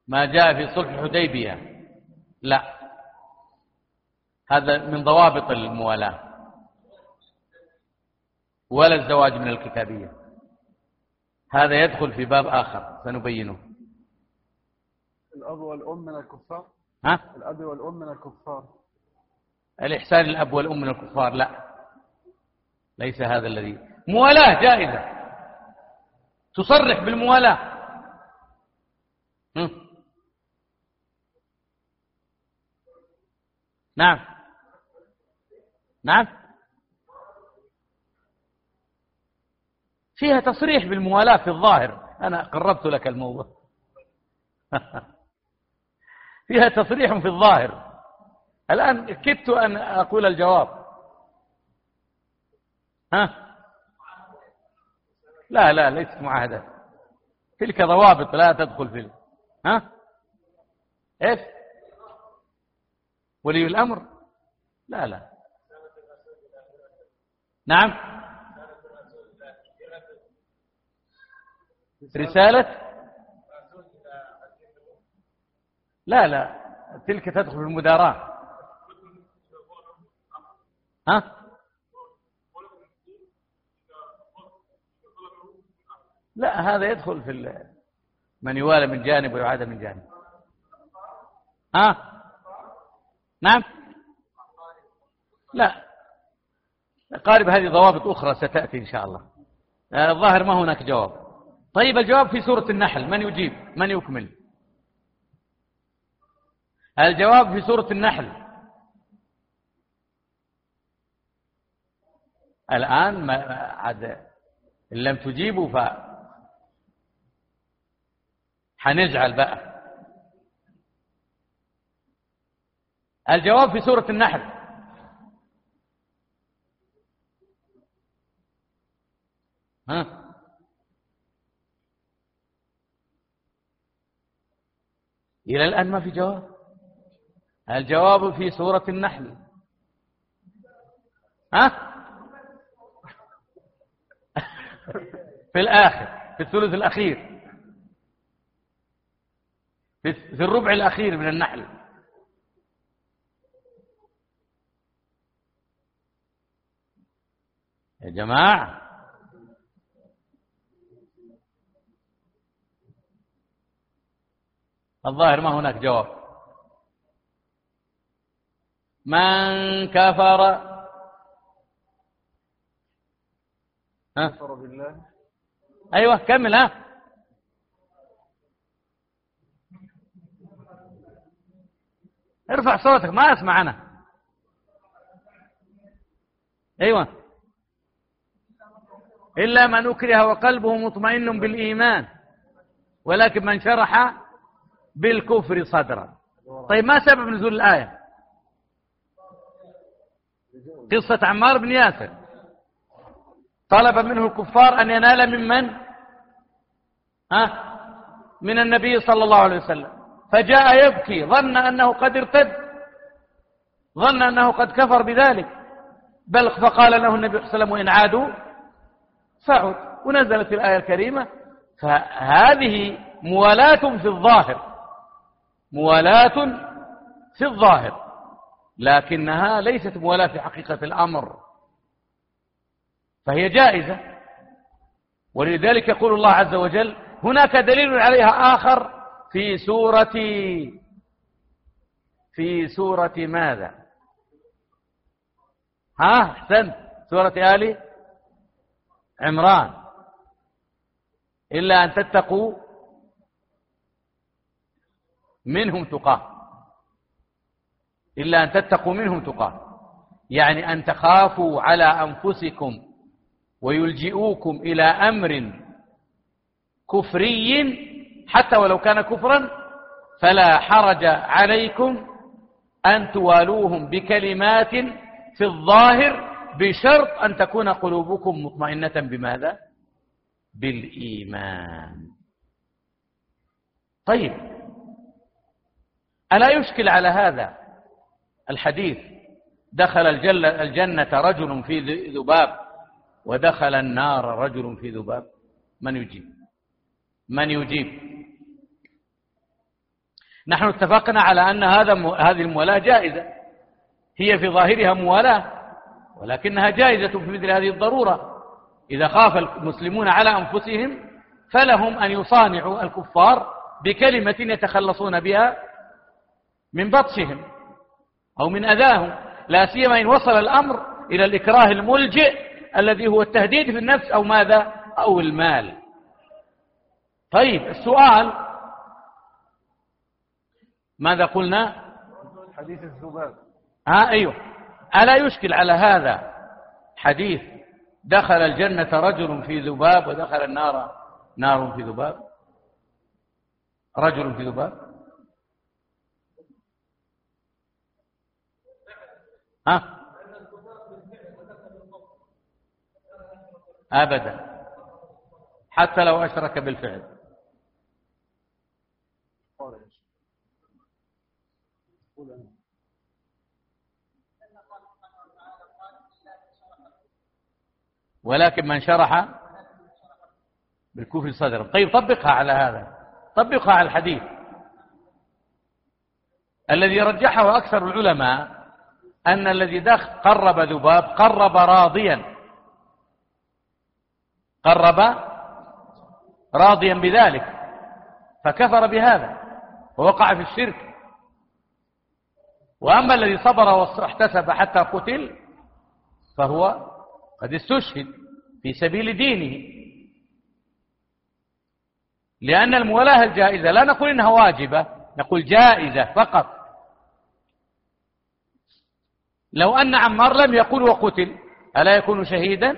ما جاء في صلح الحديبية. لا. هذا من ضوابط الموالاة. ولا الزواج من الكتابية. هذا يدخل في باب آخر سنبينه. الأب والأم من الكفار؟ ها؟ الأب والأم من الكفار. الإحسان الأب والأم من الكفار لا. ليس هذا الذي. موالاة جائزة. تصرح بالموالاة. نعم. نعم. فيها تصريح بالموالاة في الظاهر. أنا قربت لك الموضوع. [laughs] فيها تصريح في الظاهر. الآن كدت أن أقول الجواب. ها؟ لا لا ليست معاهدة. تلك ضوابط لا تدخل في ها؟ إيش؟ ولي الأمر؟ لا لا. نعم. رسالة؟ لا لا. تلك تدخل في المداراة. ها؟ لا هذا يدخل في من يوالى من جانب ويعاد من جانب. ها؟ نعم؟ لا. قارب هذه ضوابط أخرى ستأتي إن شاء الله. آه، الظاهر ما هناك جواب. طيب الجواب في سورة النحل. من يجيب؟ من يكمل؟ الجواب في سورة النحل. الآن ما عاد إن لم تجيبوا ف حنزعل بقى. الجواب في سورة النحل. ها؟ إلى الآن ما في جواب؟ الجواب في سورة النحل. ها؟ [laughs] في الآخر في الثلث الأخير. في الربع الأخير من النحل. يا جماعة. الظاهر ما هناك جواب. من كفر؟ ها؟ كفر بالله. أيوه كمل ها. ارفع صوتك ما أسمع أنا. أيوه. إلا من أكره وقلبه مطمئن بالإيمان ولكن من شرح بالكفر صدرا. طيب ما سبب نزول الآية؟ قصة عمار بن ياسر. طلب منه الكفار أن ينال ممن ها؟ من النبي صلى الله عليه وسلم. فجاء يبكي ظن أنه قد ارتد ظن أنه قد كفر بذلك. بل فقال له النبي صلى الله عليه وسلم وإن عادوا فعد ونزلت الآية الكريمة فهذه موالاة في الظاهر. موالاة في الظاهر. لكنها ليست موالاة في حقيقة الأمر. فهي جائزة. ولذلك يقول الله عز وجل هناك دليل عليها آخر في سورة في سورة ماذا؟ ها أحسنت. سورة آل عمران. إلا أن تتقوا منهم تقاة. إلا أن تتقوا منهم تقاة. يعني أن تخافوا على أنفسكم ويلجئوكم إلى أمر كفري حتى ولو كان كفرا فلا حرج عليكم أن توالوهم بكلمات في الظاهر بشرط أن تكون قلوبكم مطمئنة بماذا؟ بالإيمان. طيب. ألا يشكل على هذا الحديث دخل الجنة رجل في ذباب ودخل النار رجل في ذباب؟ من يجيب؟ من يجيب؟ نحن اتفقنا على أن هذا هذه الموالاة جائزة. هي في ظاهرها موالاة. ولكنها جائزة في مثل هذه الضرورة. إذا خاف المسلمون على أنفسهم فلهم أن يصانعوا الكفار بكلمة يتخلصون بها من بطشهم أو من أذاهم. لا سيما إن وصل الأمر إلى الإكراه الملجئ الذي هو التهديد في النفس أو ماذا؟ أو المال. طيب السؤال ماذا قلنا؟ حديث الذباب ها أيوه. ألا يشكل على هذا حديث دخل الجنة رجل في ذباب ودخل النار نار في ذباب؟ رجل في ذباب؟ ها؟ أبدا. حتى لو أشرك بالفعل. ولكن من شرح بالكفر صدرا. طيب طبقها على هذا. طبقها على الحديث. الذي رجحه أكثر العلماء أن الذي دخل قرب ذباب قرب راضيا. قرب راضيا بذلك. فكفر بهذا. ووقع في الشرك. وأما الذي صبر واحتسب حتى قتل فهو قد استشهد في سبيل دينه. لأن المولاة الجائزة لا نقول إنها واجبة نقول جائزة فقط. لو أن عمار لم يقل وقتل ألا يكون شهيدا؟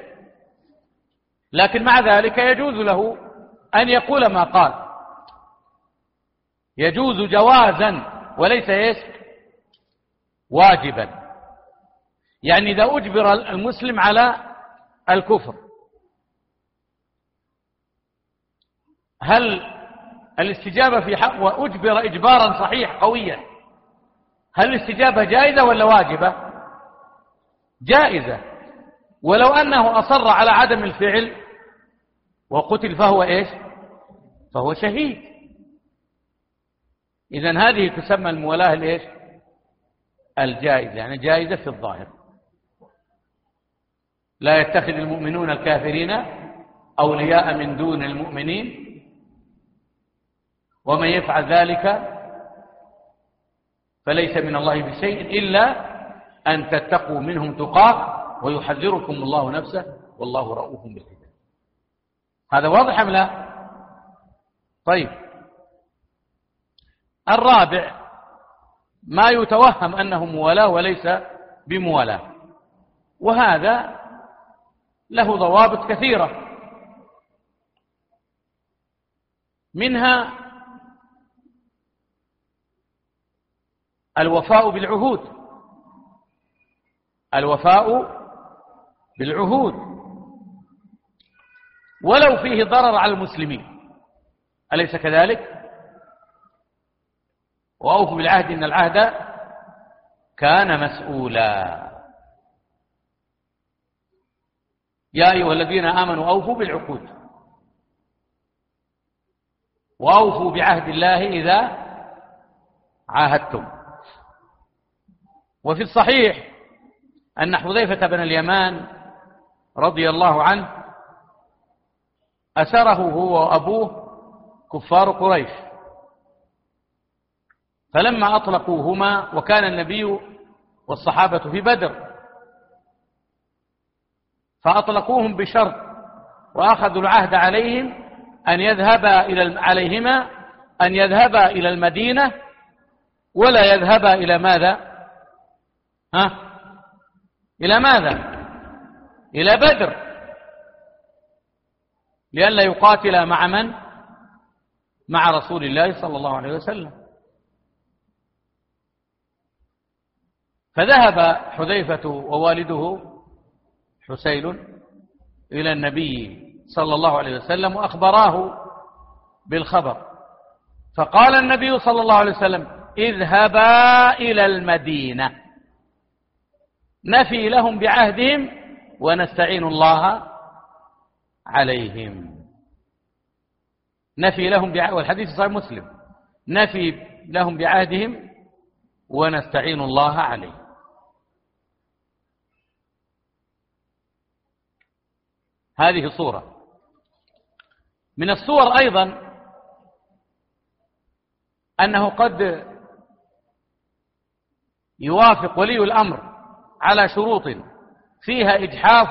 لكن مع ذلك يجوز له أن يقول ما قال. يجوز جوازا وليس إيش؟ واجبا. يعني إذا أجبر المسلم على الكفر. هل الاستجابة في حق وأجبر إجبارا صحيح قويا؟ هل الاستجابة جائزة ولا واجبة؟ جائزة. ولو أنه أصر على عدم الفعل وقتل فهو إيش؟ فهو شهيد. إذا هذه تسمى المولاة الإيش؟ الجائزة يعني جائزة في الظاهر. لا يتخذ المؤمنون الكافرين أولياء من دون المؤمنين. ومن يفعل ذلك فليس من الله بشيء إلا أن تتقوا منهم تقاة ويحذركم الله نفسه والله رؤوف بالعباد هذا واضح أم لا؟ طيب. الرابع ما يتوهم أنه موالاة وليس بموالاة. وهذا له ضوابط كثيرة. منها الوفاء بالعهود. الوفاء بالعهود. ولو فيه ضرر على المسلمين. أليس كذلك؟ وأوفوا بالعهد إن العهد كان مسؤولا. يا أيها الذين آمنوا أوفوا بالعقود. وأوفوا بعهد الله إذا عاهدتم. وفي الصحيح أن حذيفة بن اليمان رضي الله عنه أسره هو وأبوه كفار قريش. فلما أطلقوهما وكان النبي والصحابة في بدر فأطلقوهم بشرط وأخذوا العهد عليهم أن يذهبا إلى عليهما أن يذهبا إلى المدينة ولا يذهبا إلى ماذا؟ ها؟ إلى ماذا؟ إلى بدر. لئلا يقاتل مع من؟ مع رسول الله صلى الله عليه وسلم. فذهب حذيفة ووالده حسين إلى النبي صلى الله عليه وسلم وأخبراه بالخبر. فقال النبي صلى الله عليه وسلم اذهبا إلى المدينة. نفي لهم بعهدهم ونستعين الله عليهم. نفي لهم بعهد والحديث صحيح مسلم. نفي لهم بعهدهم ونستعين الله عليه هذه صورة من الصور أيضا أنه قد يوافق ولي الأمر على شروط فيها إجحاف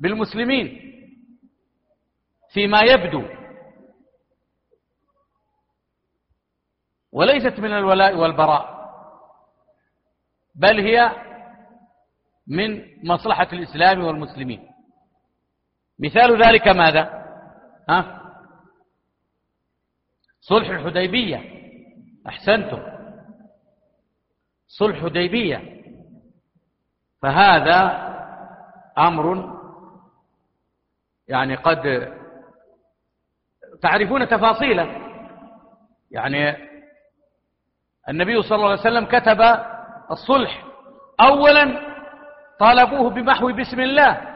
بالمسلمين فيما يبدو. وليست من الولاء والبراء بل هي من مصلحة الإسلام والمسلمين. مثال ذلك ماذا؟ ها؟ صلح الحديبية. أحسنتم. صلح حديبية. فهذا أمر يعني قد تعرفون تفاصيله يعني النبي صلى الله عليه وسلم كتب الصلح. أولا طالبوه بمحو بسم الله.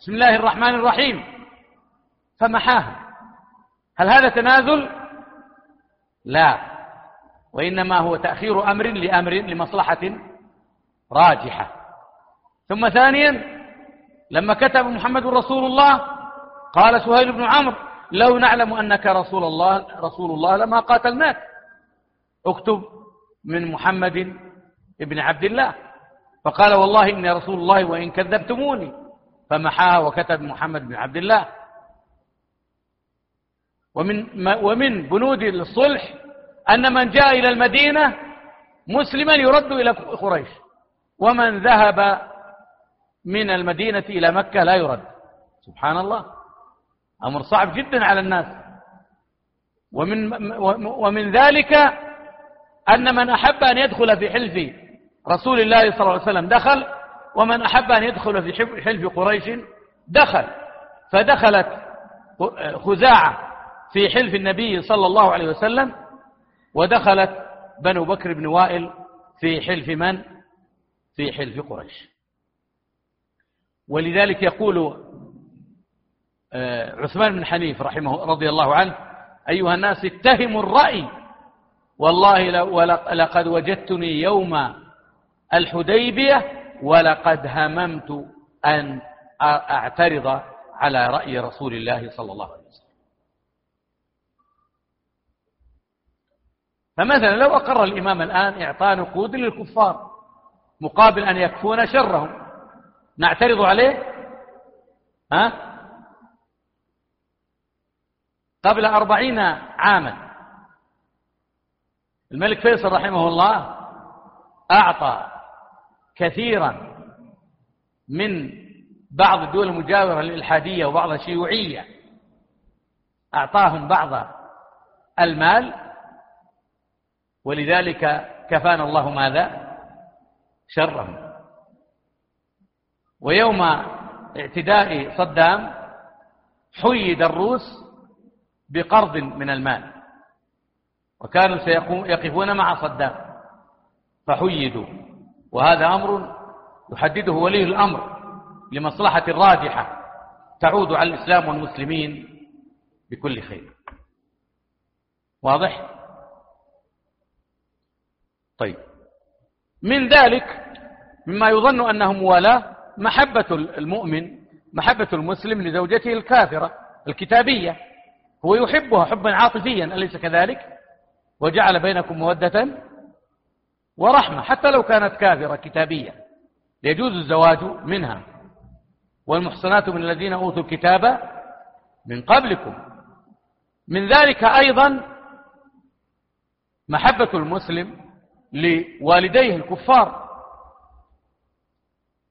بسم الله الرحمن الرحيم. فمحاها. هل هذا تنازل؟ لا. وإنما هو تأخير أمر لأمر لمصلحة راجحة. ثم ثانيا لما كتب محمد رسول الله قال سهيل بن عمرو لو نعلم أنك رسول الله رسول الله لما قاتلناك. اكتب من محمد ابن عبد الله. فقال والله إني رسول الله وإن كذبتموني. فمحاها وكتب محمد بن عبد الله. ومن, ومن بنود الصلح أن من جاء إلى المدينة مسلما يرد إلى قريش. ومن ذهب من المدينة إلى مكة لا يرد. سبحان الله. أمر صعب جدا على الناس. ومن, ومن ذلك أن من أحب أن يدخل في حلف رسول الله صلى الله عليه وسلم دخل ومن أحب أن يدخل في حلف قريش دخل. فدخلت خزاعة في حلف النبي صلى الله عليه وسلم ودخلت بنو بكر بن وائل في حلف من؟ في حلف قريش. ولذلك يقول آه، عثمان بن حنيف رحمه رضي الله عنه أيها الناس اتهموا الرأي. والله لقد وجدتني يوم الحديبية ولقد هممت أن أعترض على رأي رسول الله صلى الله عليه وسلم. فمثلا لو أقر الإمام الآن إعطاء نقود للكفار مقابل أن يكفون شرهم نعترض عليه؟ ها؟ قبل أربعين عاما. الملك فيصل رحمه الله أعطى كثيرا من بعض الدول المجاورة للإلحادية وبعض الشيوعية أعطاهم بعض المال ولذلك كفانا الله ماذا؟ شرهم. ويوم اعتداء صدام حيد الروس بقرض من المال وكانوا سيقفون مع صدام فحيدوا. وهذا أمر يحدده ولي الأمر لمصلحة راجحة تعود على الإسلام والمسلمين بكل خير. واضح؟ طيب. من ذلك مما يظن أنه موالاة محبة المؤمن محبة المسلم لزوجته الكافرة الكتابية. هو يحبها حبا عاطفيا أليس كذلك؟ وجعل بينكم مودة؟ ورحمة حتى لو كانت كافرة كتابية. يجوز الزواج منها. والمحصنات من الذين أوتوا الكتاب من قبلكم. من ذلك أيضا محبة المسلم لوالديه الكفار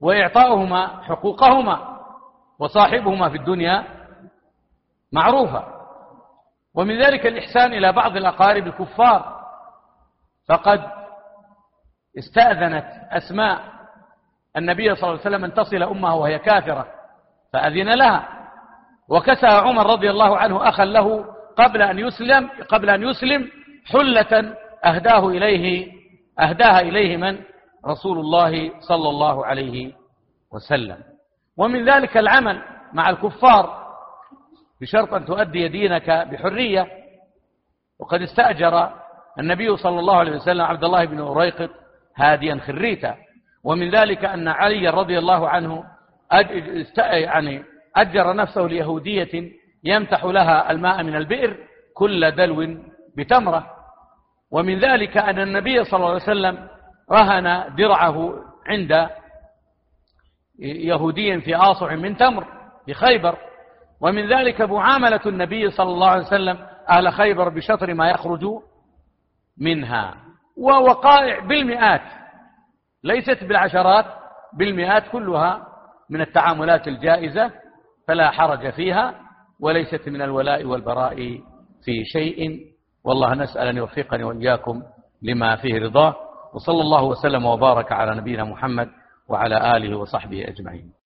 وإعطاؤهما حقوقهما وصاحبهما في الدنيا معروفة. ومن ذلك الإحسان إلى بعض الأقارب الكفار. فقد استأذنت أسماء. النبي صلى الله عليه وسلم أن تصل أمه وهي كافرة فأذن لها. وكسى عمر رضي الله عنه أخا له قبل أن يسلم قبل أن يسلم حلة أهداه إليه أهداها إليه من؟ رسول الله صلى الله عليه وسلم. ومن ذلك العمل مع الكفار بشرط أن تؤدي دينك بحرية. وقد استأجر النبي صلى الله عليه وسلم عبد الله بن أريقط هاديا خريتا ومن ذلك أن علي رضي الله عنه يعني أجر نفسه ليهودية يمتح لها الماء من البئر كل دلو بتمرة. ومن ذلك أن النبي صلى الله عليه وسلم رهن درعه عند يهودي في آصع من تمر في خيبر ومن ذلك معاملة النبي صلى الله عليه وسلم أهل خيبر بشطر ما يخرج منها. ووقائع بالمئات ليست بالعشرات بالمئات كلها من التعاملات الجائزة فلا حرج فيها وليست من الولاء والبراء في شيء. والله نسأل أن يوفقني وإياكم لما فيه رضاه. وصلى الله وسلم وبارك على نبينا محمد وعلى آله وصحبه أجمعين.